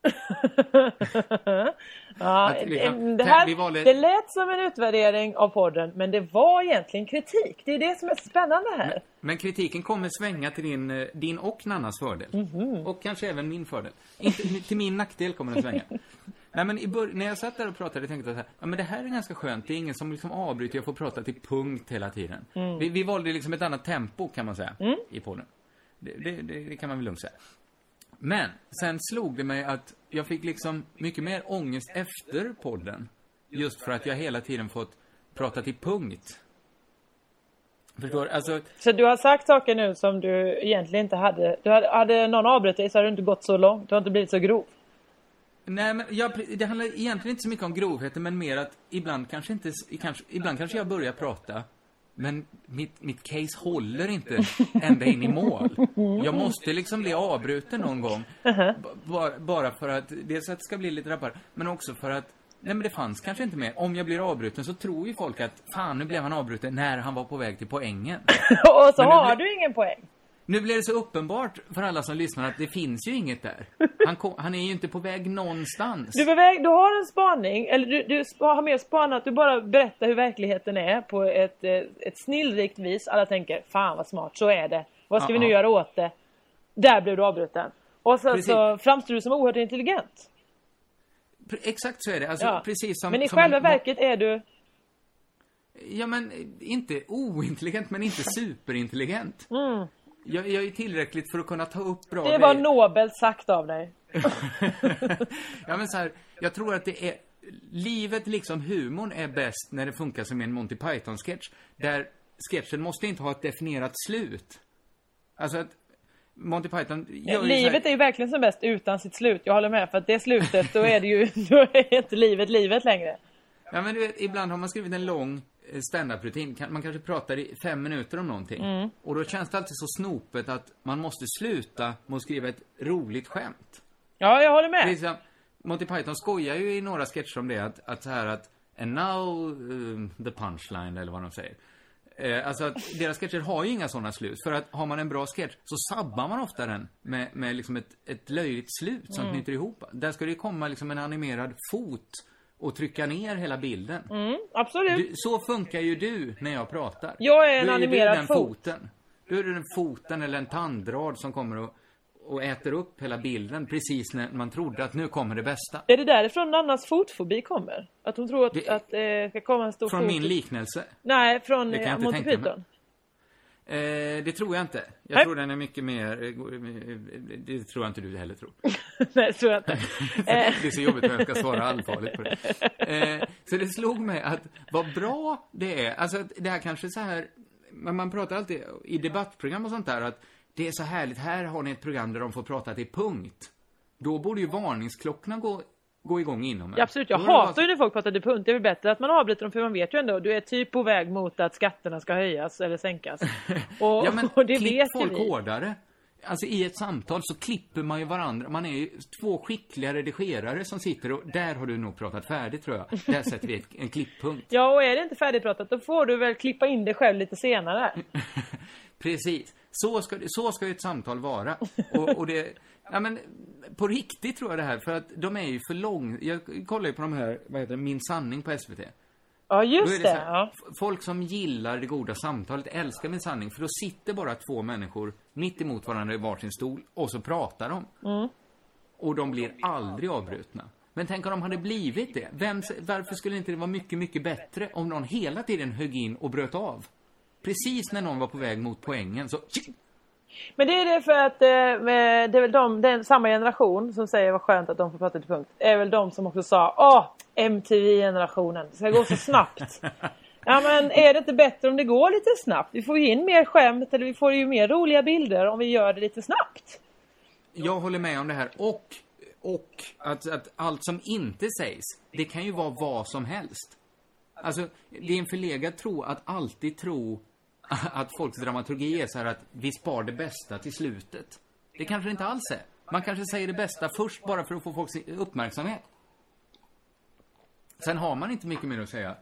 [LAUGHS] Ja, liksom- det, här, det lät som en utvärdering av podden, men det var egentligen kritik. Det är det som är spännande här. Men kritiken kommer svänga till din, eh, din och Nannas fördel. Mhm. Och kanske även min fördel. Inte, [LAUGHS] till min nackdel kommer den svänga. [LAUGHS] Nej men när jag satt där och pratade tänkte jag så här, ja men det här är ganska skönt, det är ingen som liksom avbryter, jag får prata till punkt hela tiden. Mm. Vi, vi valde liksom ett annat tempo kan man säga, Mm. i podden. Det, det, det, det kan man väl lugnt säga. Men, sen slog det mig att jag fick liksom mycket mer ångest efter podden. Just för att jag hela tiden fått prata till punkt. Förstår? Alltså, Så du har sagt saker nu som du egentligen inte hade. Du hade, hade någon avbrutit dig så hade du inte gått så långt. Du har inte blivit så grov. nej men jag, det handlar egentligen inte så mycket om grovheten men mer att ibland kanske inte, kanske, ibland kanske jag börjar prata men mitt, mitt case håller inte ända in i mål. Jag måste liksom bli avbruten någon gång. Uh-huh. Bara, bara för att, dels att det ska bli lite rappare, men också för att Nej men det fanns kanske inte mer. Om jag blir avbruten så tror ju folk att fan nu blev han avbruten när han var på väg till poängen. [LAUGHS] Och så har blir- du ingen poäng. Nu blir det så uppenbart för alla som lyssnar att det finns ju inget där. Han, kom, han är ju inte på väg någonstans. Du, väg, du har en spaning, eller du, du har mer spanat, du bara berättar hur verkligheten är på ett, eh, ett snillrikt vis. Alla tänker, fan vad smart, så är det. Vad ska vi nu Ja, ja. göra åt det? Där blev du avbruten. Och sen Precis. så framstår du som oerhört intelligent. Exakt så är det. Alltså, Ja. precis som, Men i som själva en- verket är du... Ja, men eh, inte ointelligent, men inte [LAUGHS] superintelligent. Mm. Jag, jag är tillräckligt för att kunna ta upp bra Det var grejer. nobelt sagt av dig. [LAUGHS] Ja, men så här, jag tror att det är... Livet, liksom humorn, är bäst när det funkar som en Monty Python-sketch. Där sketchen måste inte ha ett definierat slut. Alltså att Monty Python gör ju Livet är ju verkligen som bäst utan sitt slut. Jag håller med. För att det slutet, då är det ju... [LAUGHS] Då är inte livet livet längre. Ja, men du vet, ibland har man skrivit en lång stand-up-rutin. Kan- Man kanske pratar i fem minuter om någonting. Mm. Och då känns det alltid så snopet att man måste sluta med att skriva ett roligt skämt. Ja, jag håller med. som, Monty Python skojar ju i några sketcher om det, att, att så här att And now um, the punchline, eller vad de säger. Eh, alltså att deras sketcher har ju inga sådana slut. För att har man en bra sketch så sabbar man ofta den med, med liksom ett, ett löjligt slut som Mm. knyter ihop. Där ska det ju komma liksom en animerad fot och trycka ner hela bilden. Mm, absolut. Du, så funkar ju du när jag pratar. Jag är en Då ju animerad du den fot. foten. Då är du den foten eller en tandrad som kommer och, och äter upp hela bilden precis när man trodde att nu kommer det bästa. Är det därifrån Nannas fotfobi kommer? Att hon tror att, Det- att eh, ska komma en stor Från fot? min liknelse. Nej, från eh, Monty tänka mig. Eh, det tror jag inte. Jag Nej. tror den är mycket mer... eh, eh, Det tror jag inte du heller tror. [LAUGHS] Nej, det tror jag inte. [LAUGHS] Eh. det är så jobbigt när jag ska svara [LAUGHS] allvarligt på det. Eh, så det slog mig att vad bra det är. Alltså det här kanske så här... Men man pratar alltid i debattprogram och sånt där att det är så härligt. Här har ni ett program där de får prata till punkt. Då borde ju varningsklockorna gå, gå igång inom en. Ja, absolut, jag det bara- hatar ju när folk pratar till punkt. Det är väl bättre att man avbryter dem för man vet ju ändå, du är typ på väg mot att skatterna ska höjas eller sänkas. [LAUGHS] Och, Ja, men [LAUGHS] och det klipp vet folk vi. hårdare. Alltså i ett samtal så klipper man ju varandra. Man är ju två skickliga redigerare som sitter och där har du nog pratat färdigt tror jag. Där sätter vi ett, en klipppunkt. [LAUGHS] Ja, och är det inte färdigpratat då får du väl klippa in det själv lite senare. Precis. Så ska, så ska ju ett samtal vara. Och, och det, [LAUGHS] ja men på riktigt tror jag det här, för att de är ju för lång. Jag kollar ju på de här, vad heter det, Min sanning på SVT. Ja, just det det. här, Folk som gillar det goda samtalet älskar Min sanning, för då sitter bara två människor mitt emot varandra i varsin stol och så pratar de. Mm. Och de blir aldrig avbrutna. Men tänk om de hade blivit det. Vem, varför skulle inte det vara mycket, mycket bättre om någon hela tiden högg in och bröt av? Precis när någon var på väg mot poängen så... Men det är det för att eh, det är väl de, den samma generation som säger vad skönt att de får prata till punkt. är väl de som också sa Åh, MTV-generationen, det ska gå så snabbt. [LAUGHS] ja men är det inte bättre om det går lite snabbt? Vi får ju in mer skämt eller vi får ju mer roliga bilder om vi gör det lite snabbt. Jag håller med om det här. Och, och att, att allt som inte sägs, det kan ju vara vad som helst. Alltså, det är en förlegad tro att alltid tro att folks dramaturgi är så här att vi spar det bästa till slutet. Det kanske det inte alls är. Man kanske säger det bästa först bara för att få folks uppmärksamhet. Sen har man inte mycket mer att säga.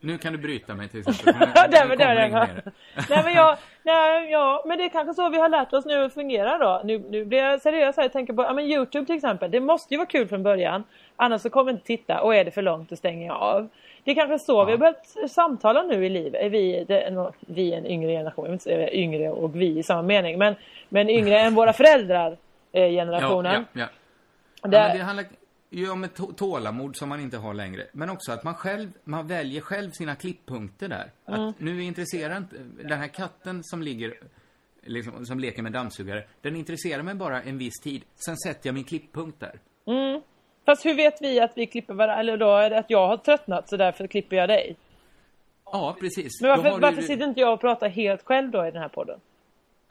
Nu kan du bryta mig till exempel. Nu, där, inget mer. [LAUGHS] nej men jag, nej, ja, men det är kanske så vi har lärt oss nu att fungera då. Nu, nu blir jag seriös här, jag tänker på, ja men Youtube till exempel, det måste ju vara kul från början. Annars så kommer inte titta och är det för långt då stänger jag av. Det är kanske så vi har börjat samtala nu i livet. Är vi, det, vi är en yngre generation, jag vill inte säga yngre och vi i samma mening, men, men yngre än våra föräldrar eh, generationen. Ja, ja, ja. Där- ja det handlar ju om ett tå- tålamod som man inte har längre. Men också att man själv, man väljer själv sina klipppunkter där. Mm. Att nu intresserar inte, den här katten som ligger, liksom, som leker med dammsugare, den intresserar mig bara en viss tid. Sen sätter jag min klipppunkt där. Mm. Fast hur vet vi att vi klipper varandra? Eller då är det att jag har tröttnat så därför klipper jag dig? Ja, precis. Men varför, varför du... sitter inte jag och pratar helt själv då i den här podden?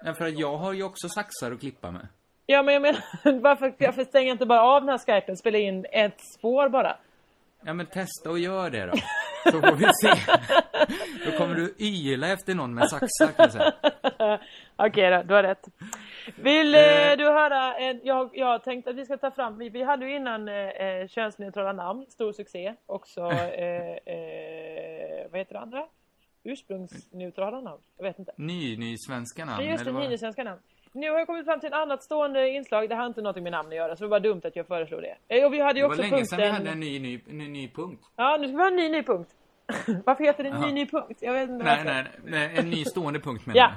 Ja, för att jag har ju också saxar att klippa med. Ja men jag menar, [LAUGHS] varför, varför stänger jag inte bara av den här skypen spela in ett spår bara? Ja, men testa och gör det då. Så får vi se. Då kommer du yla efter någon med saxar, kan jag säga. [LAUGHS] Okej då, du har rätt. Vill Eh. eh, du höra, en, jag, jag tänkte att vi ska ta fram, vi, vi hade ju innan eh, eh, könsneutrala namn, stor succé. Också, [LAUGHS] eh, eh, vad heter det andra? Ursprungsneutrala namn? Jag vet inte. Ny, ny svenska namn, just det, eller vad? nysvenska namn. Nu har jag kommit fram till ett annat stående inslag, det har inte något med namn att göra, så det var dumt att jag föreslog det. Eh, Och vi hade ju Det var också länge sedan vi punkten... hade en ny, ny, ny, ny punkt. Ja, nu ska vi ha en ny, ny punkt. [LAUGHS] Varför heter det Jaha. ny, ny punkt? Jag vet inte Nej, varför. nej, nej, en ny stående punkt menar Ja.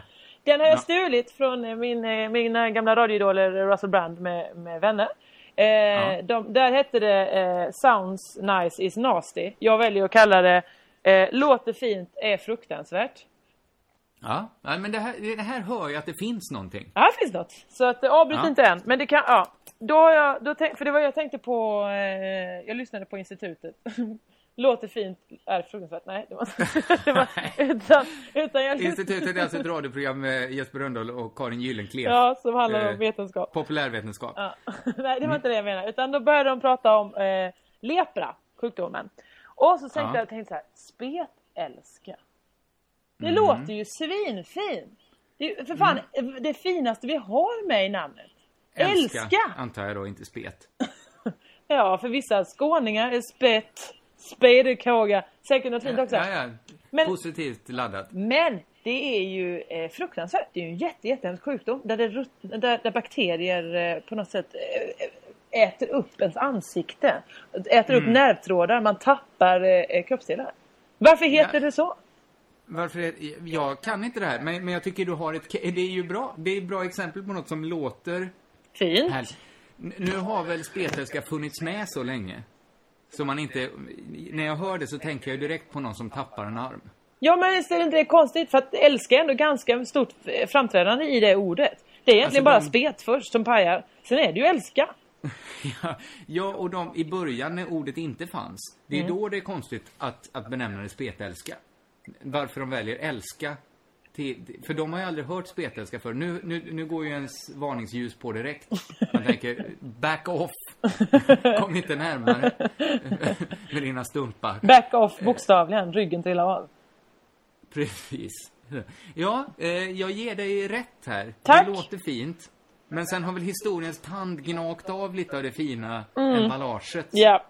Den har jag Ja. stulit från eh, min, eh, mina gamla radioidoler Russell Brand med, med vänner. Eh, Ja. de, där hette det eh, Sounds nice is nasty. Jag väljer att kalla det eh, Låter fint är fruktansvärt. Ja, men det här, det här hör jag att det finns någonting. Ja, det finns något. Så att, eh, avbryt Ja. inte än. Men det kan, ja. Då har jag, då tänk, för det var jag tänkte på, eh, jag lyssnade på institutet. [LAUGHS] Låter fint är fruktansvärt. Nej, det var, [LAUGHS] det var utan, utan jag Institutet är alltså ett radioprogram med Jesper Rönndahl och Karin Gyllenklev. Ja, som handlar om Eh, vetenskap. Populärvetenskap. Ja. [LAUGHS] Nej, det var inte det jag menade. Utan då började de prata om eh, lepra, sjukdomen. Och så tänkte Ja. jag, tänkte så här, spetälska. Det Mm. låter ju svinfint. Det är för fan det finaste vi har med i namnet. Älska, Älska! antar jag då, inte spet. [LAUGHS] Ja, för vissa skåningar är spett, spedekåga, säkert något fint också. Ja, ja. Men- Positivt laddat. Men det är ju eh, fruktansvärt. Det är ju en jätte, jättehemsk sjukdom där, det, där, där bakterier eh, på något sätt eh, äter upp ens ansikte. Äter upp Mm. nervtrådar, man tappar eh, kroppsdelar. Varför heter Ja. det så? Varför jag kan inte det här, men, men jag tycker du har ett... Det är ju bra. Det är ett bra exempel på något som låter... Fint. Här. Nu har väl spetälska funnits med så länge. Så man inte... När jag hör det så tänker jag direkt på någon som tappar en arm. Ja men visst är det inte det konstigt? För att älska är ändå ganska stort framträdande i det ordet. Det är egentligen Alltså, bara de- spet först som pajar. Sen är det ju älska. [LAUGHS] Ja, ja, och de, i början när ordet inte fanns, det är Mm. då det är konstigt att, att benämna det spetälska. Varför de väljer älska. Till, för de har ju aldrig hört spetälska för. Nu, nu, nu går ju ens varningsljus på direkt. Man tänker, back off. Kom inte närmare med dina stumpar. Back off bokstavligen, ryggen trillar av. Precis. Ja, eh, jag ger dig rätt här. Tack. Det låter fint. Men sen har väl historiens tand gnagt av lite av det fina Mm. emballaget. Ja.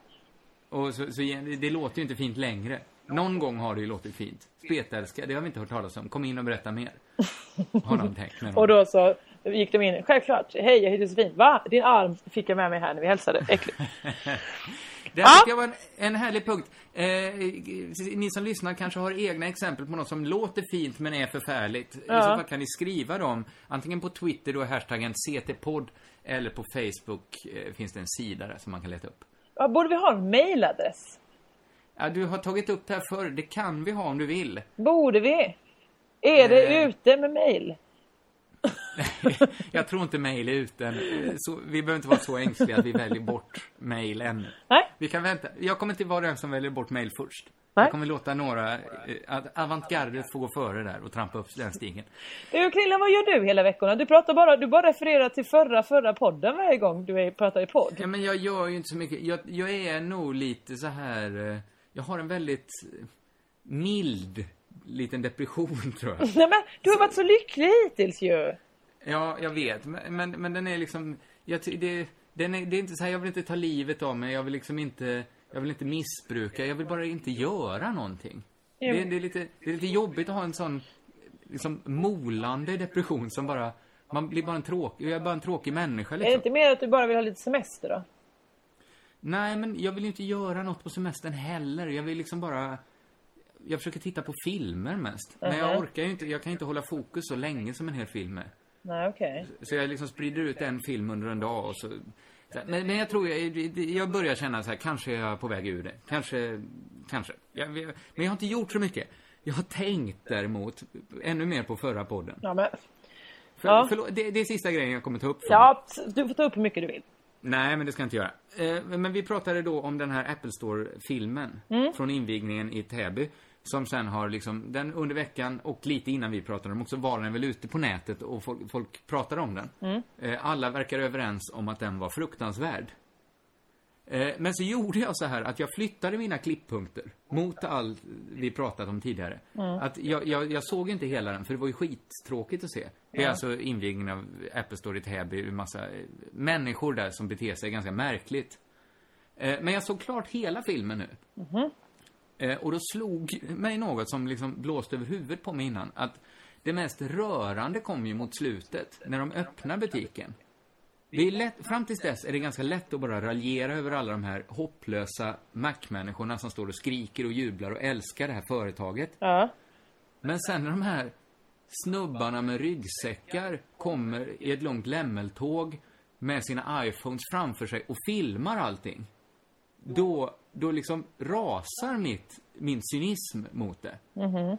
Och så, så det låter ju inte fint längre. Någon gång har det ju låtit fint. Spetälska, det har vi inte hört talas om. Kom in och berätta mer. [LAUGHS] Har någon tänkt Och då så gick de in. Självklart. Hej, jag heter Josefin. Va? Din arm fick jag med mig här när vi hälsade. Äckligt. [LAUGHS] Det här tycker jag var en, en härlig punkt. Eh, ni som lyssnar kanske har egna exempel på något som låter fint men är förfärligt. I Ja. så fall kan ni skriva dem. Antingen på Twitter då hashtaggen CT-podd eller på Facebook eh, finns det en sida där som man kan leta upp. Ja, borde vi ha en mailadress? Ja, du har tagit upp det här förr. Det kan vi ha om du vill. Borde vi? Är det Eh. ute med mail? [LAUGHS] Jag tror inte mail är ute än. Så, vi behöver inte vara så ängsliga att vi väljer bort mail än. Nej. Vi kan vänta. Jag kommer inte vara den som väljer bort mail först. Nej. Jag kommer låta några, eh, avantgardet få gå före där och trampa upp den stigen. Du Krille, vad gör du hela veckorna? Du pratar bara, du bara refererar till förra, förra podden varje gång du är, pratar i podd. Ja, men jag gör ju inte så mycket. Jag, jag är nog lite så här... eh, Jag har en väldigt mild liten depression, [LAUGHS] tror jag. Nej men, du har varit så lycklig hittills ju. Ja, jag vet. Men, men, men den är liksom... Jag, det, den är, det är inte så här, jag vill inte ta livet av mig. Jag vill liksom inte... Jag vill inte missbruka. Jag vill bara inte göra någonting. Ja, Det, det, är lite, det är lite jobbigt att ha en sån liksom molande depression som bara... Man blir bara en tråkig... Jag är bara en tråkig människa Är det liksom. inte mer att du bara vill ha lite semester då? Nej, men jag vill inte göra något på semestern heller. Jag vill liksom bara... Jag försöker titta på filmer mest. Men jag Mhm. orkar ju inte... Jag kan inte hålla fokus så länge som en hel film är. Nej, okej. Så jag liksom sprider ut en film under en dag och så... Men, men jag tror jag, jag börjar känna så här, kanske är jag på väg ur det. Kanske, kanske. Jag, men jag har inte gjort så mycket. Jag har tänkt däremot, ännu mer på förra podden. Ja, men... För, Ja. Förlåt, det, det är sista grejen jag kommer ta upp. Ja, du får ta upp hur mycket du vill. Nej, men det ska jag inte göra. Eh, men vi pratade då om den här Apple Store-filmen Mm. från invigningen i Täby. Som sen har liksom, den under veckan och lite innan vi pratade om också var den väl ute på nätet och folk, folk pratade om den. Mm. Eh, alla verkar överens om att den var fruktansvärd. Eh, men så gjorde jag så här att jag flyttade mina klipppunkter mot allt vi pratat om tidigare. Mm. Att jag, jag, jag såg inte hela den, för det var ju skittråkigt att se. Det är Ja. alltså invigningen av Apple Store i Täby, en massa eh, människor där som beter sig ganska märkligt. Eh, men jag såg klart hela filmen nu. Eh, och då slog mig något som liksom blåste över huvudet på mig innan. Att det mest rörande kom ju mot slutet, när de öppnar butiken. Det är lätt, fram tills dess är det ganska lätt att bara raljera över alla de här hopplösa Mac-människorna som står och skriker och jublar och älskar det här företaget. Ja. Men sen när de här snubbarna med ryggsäckar kommer i ett långt lämmeltåg med sina iPhones framför sig och filmar allting. Då, då liksom rasar mitt, min cynism mot det. Mhm.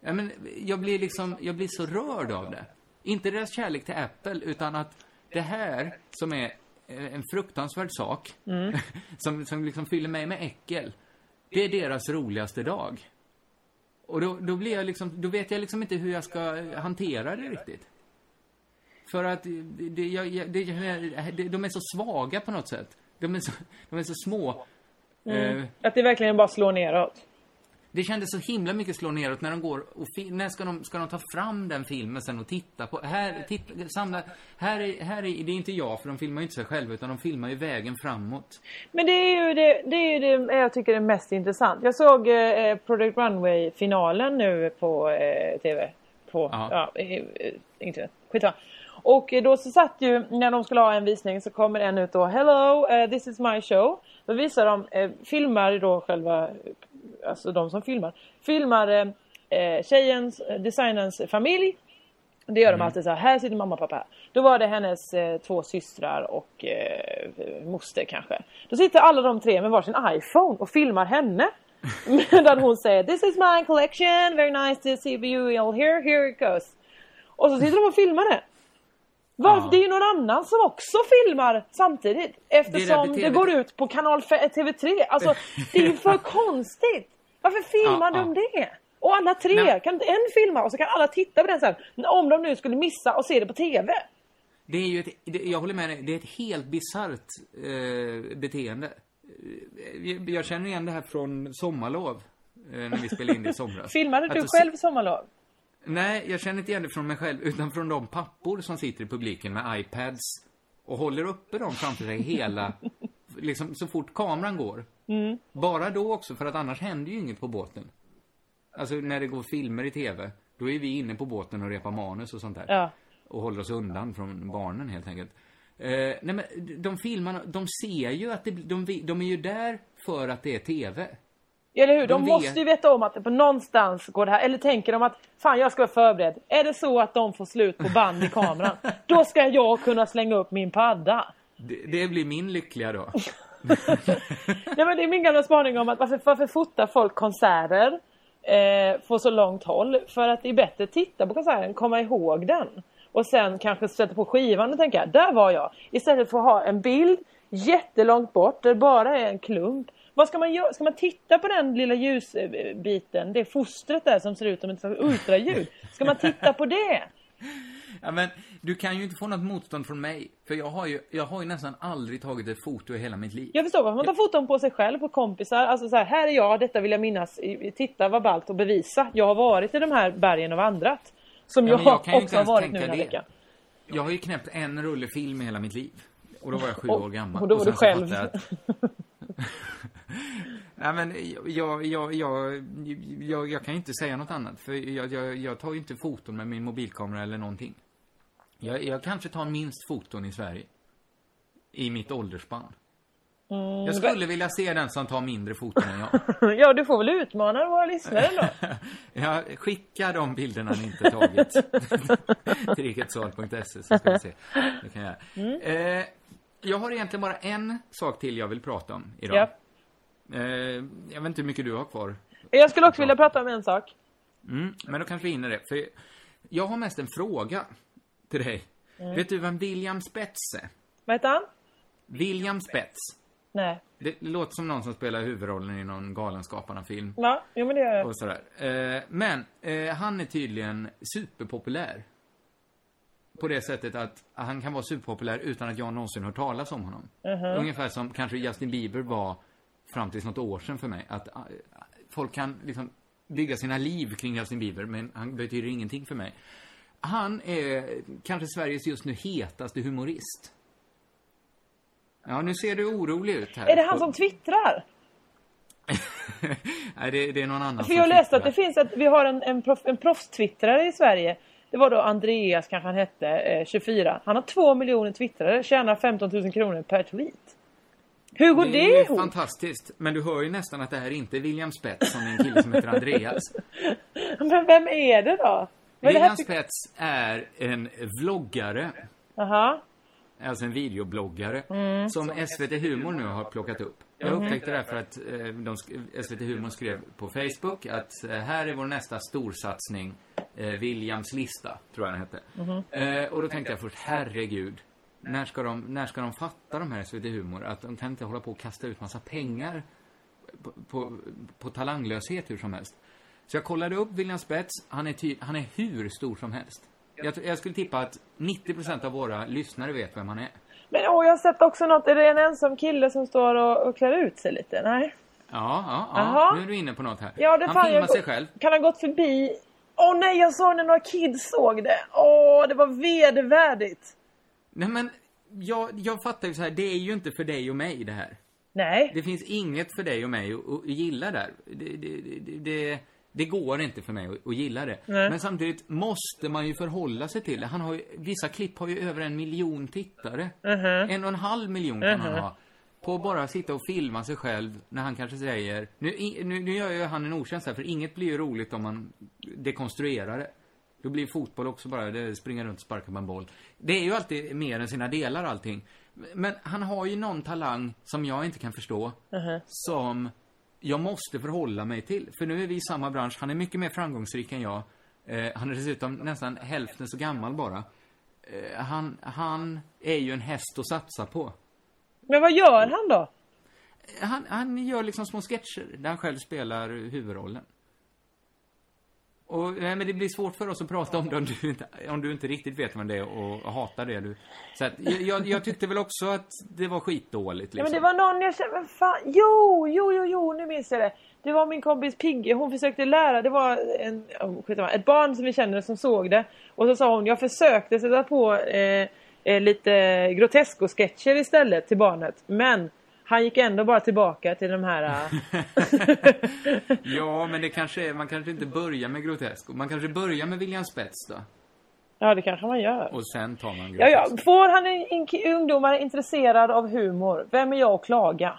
Ja, men jag blir liksom, jag blir så rörd av det. Inte deras kärlek till Apple, utan att det här, som är eh, en fruktansvärd sak, Mm. [LAUGHS] som, som liksom fyller mig med äckel, det är deras roligaste dag. Och då, då blir jag liksom, då vet jag liksom inte hur jag ska hantera det riktigt. För att det, det, jag, jag- det, det, de är så svaga på något sätt. De är så, de är så små. Mm. Eh, Att det verkligen bara slår neråt. Det kändes så himla mycket slå neråt när de går och när ska de, ska de ta fram den filmen sen och titta på, här, titta, samla, här är, här är, det är inte jag för de filmar ju inte sig själva utan de filmar ju vägen framåt. Men det är ju det, det, är ju det jag tycker är mest intressant. Jag såg eh, Project Runway-finalen nu på eh, TV. På, Ja. ja, eh, eh, inte skitsamma. Och eh, då så satt ju, när de skulle ha en visning så kommer en ut och Hello, eh, this is my show. Då visar de, eh, filmar då själva, eh, alltså de som filmar, filmar eh, eh, tjejens, eh, designerns familj. Det gör de alltid så här, här sitter mamma och pappa här. Då var det hennes eh, två systrar och eh, moster kanske. Då sitter alla de tre med varsin iPhone och filmar henne. [LAUGHS] Medan hon säger This is my collection, very nice to see you all here, here it goes. Och så sitter de och filmar det. Varför? Ja. Det är ju någon annan som också filmar samtidigt. Eftersom det, beteendet- går ut på kanal fe- TV3. Alltså det är ju för [LAUGHS] konstigt. Varför filmar Ja, de ja. det? Och alla tre, Nej. kan inte en filma och så kan alla titta på den sen. Om de nu skulle missa och se det på TV. Det är ju ett, det, jag håller med dig, det är ett helt bisarrt eh, beteende. Eh, Jag, jag känner igen det här från sommarlov, eh, när vi spelade in det i somras. [LAUGHS] Filmade du då själv sommarlov? Nej, jag känner inte igen det från mig själv, utan från de pappor som sitter i publiken med iPads och håller uppe dem framför sig hela, liksom så fort kameran går. Mm. Bara då också, för att annars händer ju inget på båten. Alltså när det går filmer i TV, då är vi inne på båten och repar manus och sånt där. Ja. Och håller oss undan från barnen helt enkelt. Eh, nej men de filmarna, de ser ju att det, de, de är ju där för att det är TV. Eller hur? De, De måste ju veta om att det på någonstans går det här. Eller tänker de att fan jag ska vara förberedd. Är det så att de får slut på band i kameran. [LAUGHS] då ska jag kunna slänga upp min padda. Det, det blir min lyckliga då. [LAUGHS] Nej men det är min gamla spaning om att varför, varför fotar folk konserter eh, på så långt håll? För att det är bättre att titta på konserten, komma ihåg den. Och sen kanske sätta på skivan och tänka, där var jag. Istället för att ha en bild jättelångt bort där det bara är en klump. Vad ska man göra? Ska man titta på den lilla ljusbiten, det fostret där som ser ut som ett ultraljud? Ska man titta på det? Ja, men du kan ju inte få något motstånd från mig. För jag har ju, jag har ju nästan aldrig tagit ett foto i hela mitt liv. Jag förstår varför man tar foton på sig själv, på kompisar. Alltså så här, här är jag, detta vill jag minnas. Titta vad ballt och bevisa. Jag har varit i de här bergen och vandrat. Som Ja, jag, jag kan [LAUGHS] också har varit nu den här det. veckan. Jag har ju knäppt en rullefilm i hela mitt liv. Och då var jag sju Och- år gammal. och då var sen du själv. att- [LAUGHS] Nej men jag, jag, jag, jag, kan inte säga något annat. För jag, jag, jag tar ju inte foton med min mobilkamera eller någonting. Jag, jag kanske tar minst foton i Sverige. I mitt åldersspann. Mm, Jag skulle vilja se den som tar mindre foton än jag. [LAUGHS] ja, du får väl utmana våra lyssnare då. [LAUGHS] Ja, skicka de bilderna ni inte tagit [LAUGHS] till riketsal.se så ska vi se. Det kan jag Mm. Eh, jag har egentligen bara en sak till jag vill prata om idag. Ja. Eh, jag vet inte hur mycket du har kvar. Jag skulle också vilja prata om en sak. Mm, men då kanske vi hinner det. För jag har mest en fråga till dig. Mm. Vet du vem William Spets är? Vad heter han? William Spets. Nej. Det låter som någon som spelar huvudrollen i någon Galenskaparna-film. Ja, jo men det gör jag. Och sådär. Eh, men eh, han är tydligen superpopulär. På det sättet att han kan vara superpopulär utan att jag någonsin hört talas om honom. Mhm. Ungefär som kanske Justin Bieber var fram till något år sedan för mig. Att eh, folk kan liksom bygga sina liv kring Justin Bieber, men han betyder ingenting för mig. Han är kanske Sveriges just nu hetaste humorist. Ja, nu ser du orolig ut här. Är det han som [LAUGHS] twittrar? Nej, det, det är någon annan För jag läste att det finns att vi har en, en, proff, en proffstwittrare i Sverige. Det var då Andreas kanske han hette, eh, 24. Han har två miljoner twittrare, tjänar 15 000 kronor per tweet. Hur går det, det är ihop? fantastiskt. Men du hör ju nästan att det här inte är William Spets som är en kille som heter Andreas. [LAUGHS] Men vem är det då? William för... Spets är en vloggare. Aha. Alltså en videobloggare. Mm. Som SVT Humor nu har plockat upp. Jag Mhm. upptäckte det här för att eh, de, SVT Humor skrev på Facebook att eh, här är vår nästa storsatsning. Eh, Williams lista, tror jag den hette. Eh, och då tänkte jag först, herregud. När ska, de, när ska de fatta de här SVT Humor? Att de kan inte hålla på och kasta ut massa pengar på, på, på talanglöshet hur som helst. Så jag kollade upp William Spets. Han är, han är hur stor som helst. Jag, jag skulle tippa att 90% av våra lyssnare vet vem han är. Men åh, jag har sett också något. Är det en ensam kille som står och, och klär ut sig lite? Nej. Ja, ja, ja. Nu är du inne på något här. Ja, det han filmar sig själv. Kan ha gått förbi? Åh nej, jag såg när några kids såg det. Åh, det var vedervärdigt. Nej men, jag, jag fattar ju så här, det är ju inte för dig och mig det här. Nej. Det finns inget för dig och mig att, att gilla där. Det, det, det, det, det går inte för mig att, att gilla det. Nej. Men samtidigt måste man ju förhålla sig till det. Han har ju, vissa klipp har ju över en miljon tittare. Mhm. En och en halv miljon kan han Mhm. ha. På att bara sitta och filma sig själv när han kanske säger... Nu, nu, nu gör ju han en otjänst här, för inget blir ju roligt om man dekonstruerar det. Då blir fotboll också bara, det springa runt och sparka på en boll. Det är ju alltid mer än sina delar allting. Men han har ju någon talang som jag inte kan förstå. Mhm. Som jag måste förhålla mig till. För nu är vi i samma bransch. Han är mycket mer framgångsrik än jag. Eh, han är dessutom nästan hälften så gammal bara. Eh, han, han är ju en häst att satsa på. Men vad gör han då? Han, han gör liksom små sketcher där han själv spelar huvudrollen. Och, nej, men det blir svårt för oss att prata om det om du inte, om du inte riktigt vet vad det är och hatar det. Du. Så att, jag- jag, tyckte väl också att det var skitdåligt Ja, liksom. men det var någon jag kände, men fan, jo, jo, jo, jo, nu minns jag det. Det var min kompis Pigge, hon försökte lära, det var en, oh, ett barn som vi känner som såg det. Och så sa hon, jag försökte sätta på eh, eh, lite grotesko-sketcher istället till barnet. Men han gick ändå bara tillbaka till de här... eh, [LAUGHS] Ja, men det kanske är, man kanske inte börjar med grotesk. Man kanske börjar med William Spets då. ja, det kanske man gör. Och sen tar man Ja, grotesk. ja, får han en, en, ungdomar intresserad av humor, vem är jag att klaga?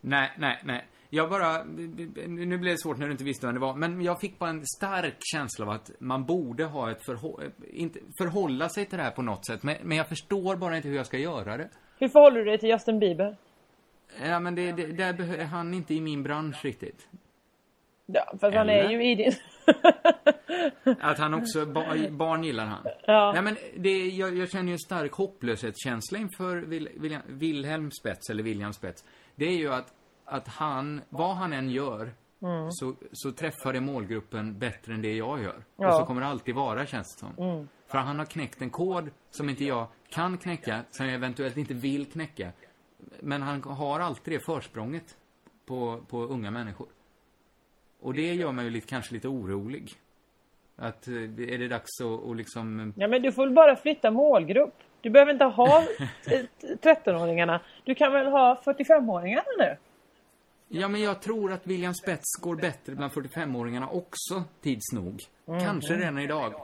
Nej, nej, nej. Jag bara, nu blev det svårt när du inte visste vem det var, men jag fick bara en stark känsla av att man borde ha ett förhå inte förhålla sig till det här på något sätt, men, men jag förstår bara inte hur jag ska göra det. Hur förhåller du dig till Justin Bieber? Ja, men det, det, där är han inte i min bransch riktigt. Ja, för han är ju i din... [LAUGHS] Att han också, ba, barn gillar han. Ja. Nej, men det, jag, jag känner ju en stark hopplöshetskänsla inför Vil, William, Wilhelm Spets, eller William Spets. Det är ju att, att han, vad han än gör, Mm. så, så träffar det målgruppen bättre än det jag gör. Ja. Och så kommer det alltid vara, känns det som. Mm. För han har knäckt en kod som inte jag kan knäcka, som jag eventuellt inte vill knäcka. Men han har alltid det försprånget på, på unga människor. Och det gör mig ju lite, kanske lite orolig. Att, eh, är det dags att, att liksom... Ja men du får väl bara flytta målgrupp. Du behöver inte ha [LAUGHS] eh, 13-åringarna. Du kan väl ha 45-åringarna nu? Ja, men jag tror att William Spets går bättre bland 45-åringarna också, tids nog. Mhm. Kanske redan idag.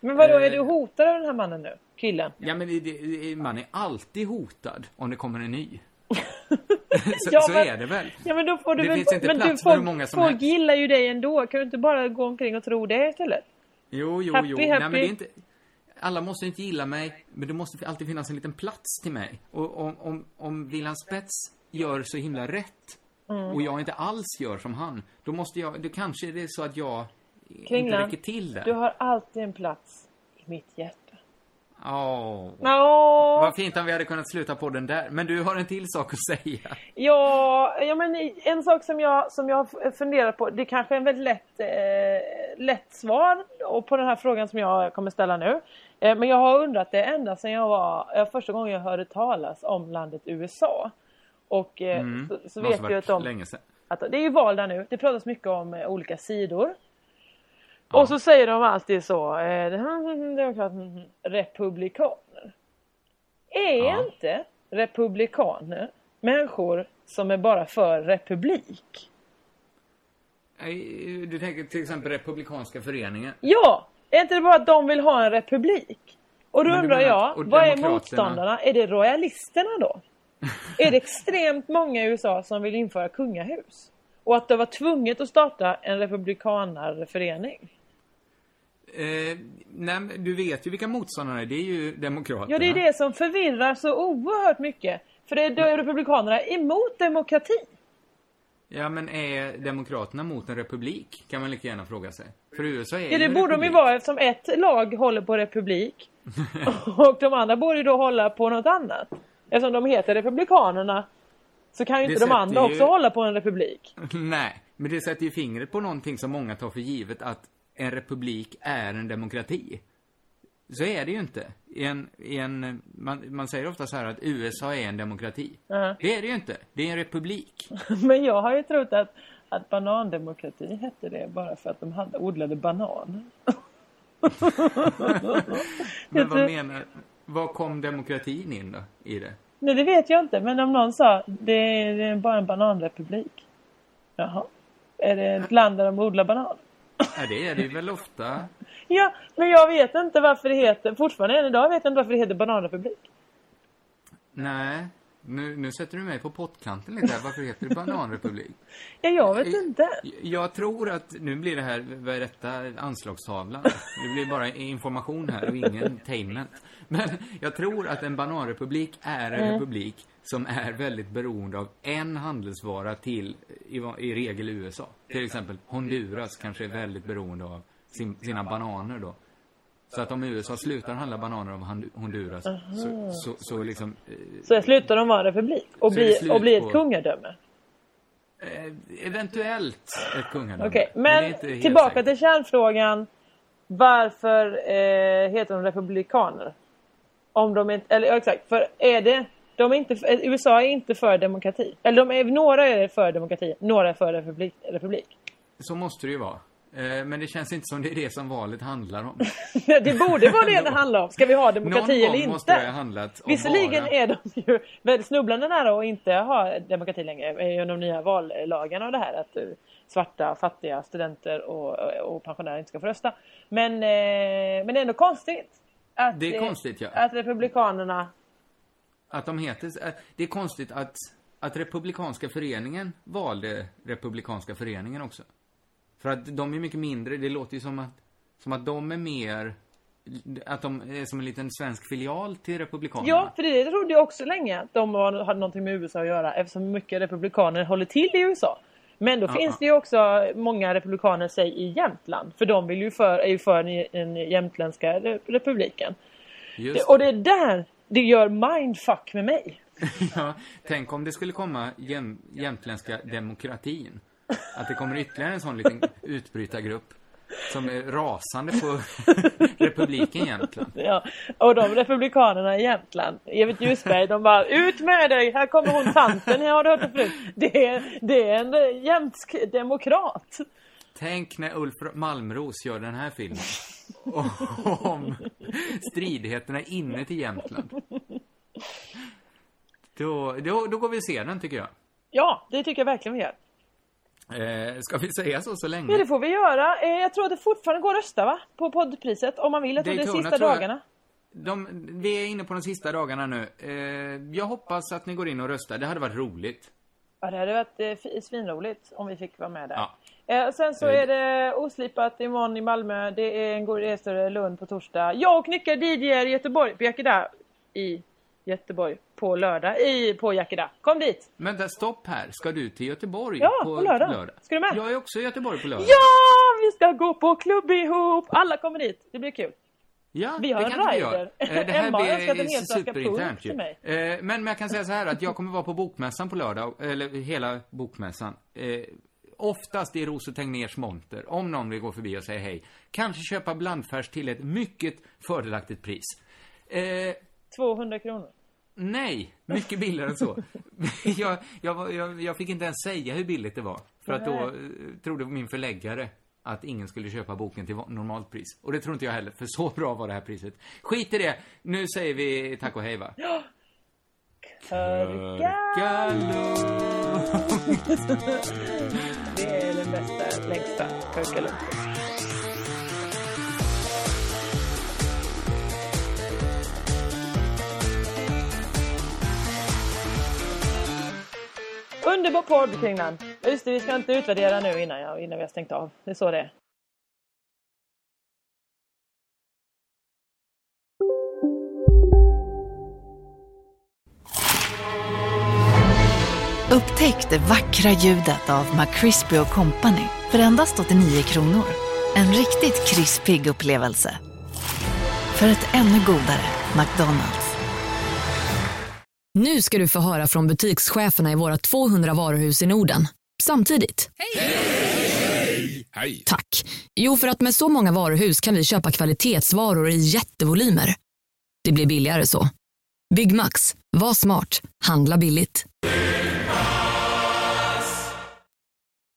Men vadå, Eh, är du hotad av den här mannen nu? Killen? Ja, men det, det, man är alltid hotad om det kommer en ny. [LAUGHS] så Ja, så men- är det väl? Ja men då får du Det väl... finns inte men plats du, för folk, hur många som folk helst. gillar ju dig ändå. Kan du inte bara gå omkring och tro det istället? Jo, jo, Happy, jo. happy. Nej, men det är inte... Alla måste inte gilla mig, men det måste alltid finnas en liten plats till mig. Och om, om, om Spets gör så himla rätt, Mm. och jag inte alls gör som han, då måste jag... Då kanske det är så att jag inte Kringlan, räcker till där. du har alltid en plats i mitt hjärta. Åh. Åh. Vad fint om vi hade kunnat sluta på den där. Men du har en till sak att säga. Ja, ja men en sak som jag, som jag har funderat på, det är kanske är en väldigt lätt, eh, lätt svar och på den här frågan som jag kommer ställa nu. Eh, men jag har undrat det ända sedan jag var, eh, första gången jag hörde talas om landet USA. Och eh, Mm. så, så vet varit att de, länge sedan. att det är ju val där nu. Det pratas mycket om eh, olika sidor. Och så säger de alltid så, eh, republikaner. Är Ja. inte republikaner människor som är bara för republik? Du tänker till exempel Republikanska föreningen. Ja! Är inte det bara att de vill ha en republik? Och då undrar jag, vad är motståndarna? Är det royalisterna då? [LAUGHS] är det extremt många i USA som vill införa kungahus? Och att det var tvunget att starta en republikanarförening? Eh, nej, du vet ju vilka motståndarna är. Det är ju Demokraterna. Ja, det är det som förvirrar så oerhört mycket. För det är då republikanerna emot demokrati. Ja, men är Demokraterna mot en republik? Kan man lika gärna fråga sig. För USA är Ja, det borde de ju republik. vara eftersom ett lag håller på republik. [LAUGHS] och de andra borde ju då hålla på något annat. Eftersom de heter republikanerna så kan ju Det inte de andra ju- också hålla på en republik. [LAUGHS] Nej, men det sätter ju fingret på någonting som många tar för givet att en republik är en demokrati. Så är det ju inte. I en, i en, man, man säger ofta så här att USA är en demokrati. Ja. Det är det ju inte. Det är en republik. [LAUGHS] Men jag har ju trott att, att banandemokrati hette det bara för att de hade odlade bananer. [LAUGHS] Men vad menar, vad kom demokratin in då, i det? Nej, det vet jag inte. Men om någon sa det är, det är bara en bananrepublik. Jaha. Är det ett land där de odlar banan? Ja, det är det ju väl ofta. Ja, men jag vet inte varför det heter, fortfarande än idag vet jag inte varför det heter bananrepublik. Nej, nu, nu sätter du mig på pottkanten lite här. Varför heter det bananrepublik? [LAUGHS] Ja, jag vet inte. Jag tror att, nu blir det här, vad är detta, anslagstavlan? Det blir bara information här och ingen tainment. Men jag tror att en bananrepublik är en Mm. republik som är väldigt beroende av en handelsvara till, i, i regel USA. Till exempel Honduras kanske är väldigt beroende av sin, sina bananer då. Så att om USA slutar handla bananer av Hond- Honduras så, Aha. så, så liksom... eh, Så slutar de vara en republik och bli, och bli ett på- kungadöme. Eh, eventuellt ett kungadöme. Okej, är men helt tillbaka säkert. till kärnfrågan. Varför eh, heter de republikaner? Om de inte, eller ja, exakt, för är det, de är inte, eh, USA är inte för demokrati. Eller de är, några är för demokrati, några är för republik. republik. Så måste det ju vara. Eh, Men det känns inte som det är det som valet handlar om. [LAUGHS] det borde vara det det [LAUGHS] handlar om. Ska vi ha demokrati Någon eller inte? måste det ha handlat om Visserligen bara... är de ju väldigt snubblande nära att inte ha demokrati längre genom de nya vallagarna och det här att eh, svarta, fattiga, studenter och, och pensionärer inte ska få rösta. Men, eh, men det är ändå konstigt. Att, Det är eh, konstigt, ja. Att republikanerna... Att de heter... Det är konstigt att, att Republikanska föreningen valde Republikanska föreningen också. För att de är mycket mindre. Det låter ju som att, som att de är mer... Att de är som en liten svensk filial till Republikanerna. Ja, för det trodde jag också länge att de hade någonting med USA att göra eftersom mycket republikaner håller till i USA. Men då Ja, finns ja. det ju också många republikaner, säg i Jämtland. För de vill ju för, är ju för den, jämtländska re- republiken. Det, och det är där det gör mindfuck med mig. [LAUGHS] Ja, tänk om det skulle komma jäm, jämtländska demokratin. Att det kommer ytterligare en sån liten utbrytargrupp som är rasande på [LAUGHS] republiken Jämtland. Ja, och de republikanerna i Jämtland, Evert Ljusberg, de bara ut med dig, här kommer hon tanten, här har du hört det förut. Det är, det är en jämtsk demokrat. Tänk när Ulf Malmros gör den här filmen. Om stridigheterna inne till Jämtland. Då, då, då går vi och ser den tycker jag. Ja, det tycker jag verkligen vi gör. Eh, ska vi säga så så länge? Ja, det får vi göra. Eh, Jag tror att det fortfarande går att rösta va? På poddpriset om man vill. Jag tror det är sista dagarna. De, vi är inne på de sista dagarna nu. Eh, jag hoppas att ni går in och röstar. Det hade varit roligt. Ja, det hade varit eh, svinroligt om vi fick vara med där. Ja. Eh, sen så Eh, är det oslipat imorgon i Malmö. Det är en god resa i Lund på torsdag. Jag och Nycka DJ i Göteborg, på Yakida i Göteborg på lördag i, på Yakida. Kom dit! Men där, stopp här. Ska du till Göteborg Ja, på lördag. Ska du med? Jag är också i Göteborg på lördag. Ja, vi ska gå på klubb ihop! Alla kommer dit. Det blir kul. Ja, Vi har en rider. Eh, Det här [LAUGHS] Emma har önskat en superinternt till mig. Eh, Men, men jag kan säga så här att jag kommer vara på bokmässan på lördag, eller hela bokmässan. Oftast i Ros och Tegnérs monter, om någon vill gå förbi och säga hej. Kanske köpa blandfärs till ett mycket fördelaktigt pris. Eh, 200 kronor. Nej, mycket billigare än så. [LAUGHS] jag, jag, jag, jag fick inte ens säga hur billigt det var. För att då eh, trodde min förläggare att ingen skulle köpa boken till normalt pris. Och det tror inte jag heller, för så bra var det här priset. Skit i det, nu säger vi tack och hej va? Den bästa, [LAUGHS] [LAUGHS] längsta Körkalund. Underbar podd kring den. Just det, vi ska inte utvärdera nu innan, jag, innan vi har stängt av. Det är så det är. Upptäck det vackra ljudet av McCrispy Company för endast 89 kronor. En riktigt krispig upplevelse. För ett ännu godare McDonalds. Nu ska du få höra från butikscheferna i våra 200 varuhus i Norden. Samtidigt. Hej! Tack. Jo, för att med så många varuhus kan vi köpa kvalitetsvaror i jättevolymer. Det blir billigare så. Byggmax. Var smart. Handla billigt.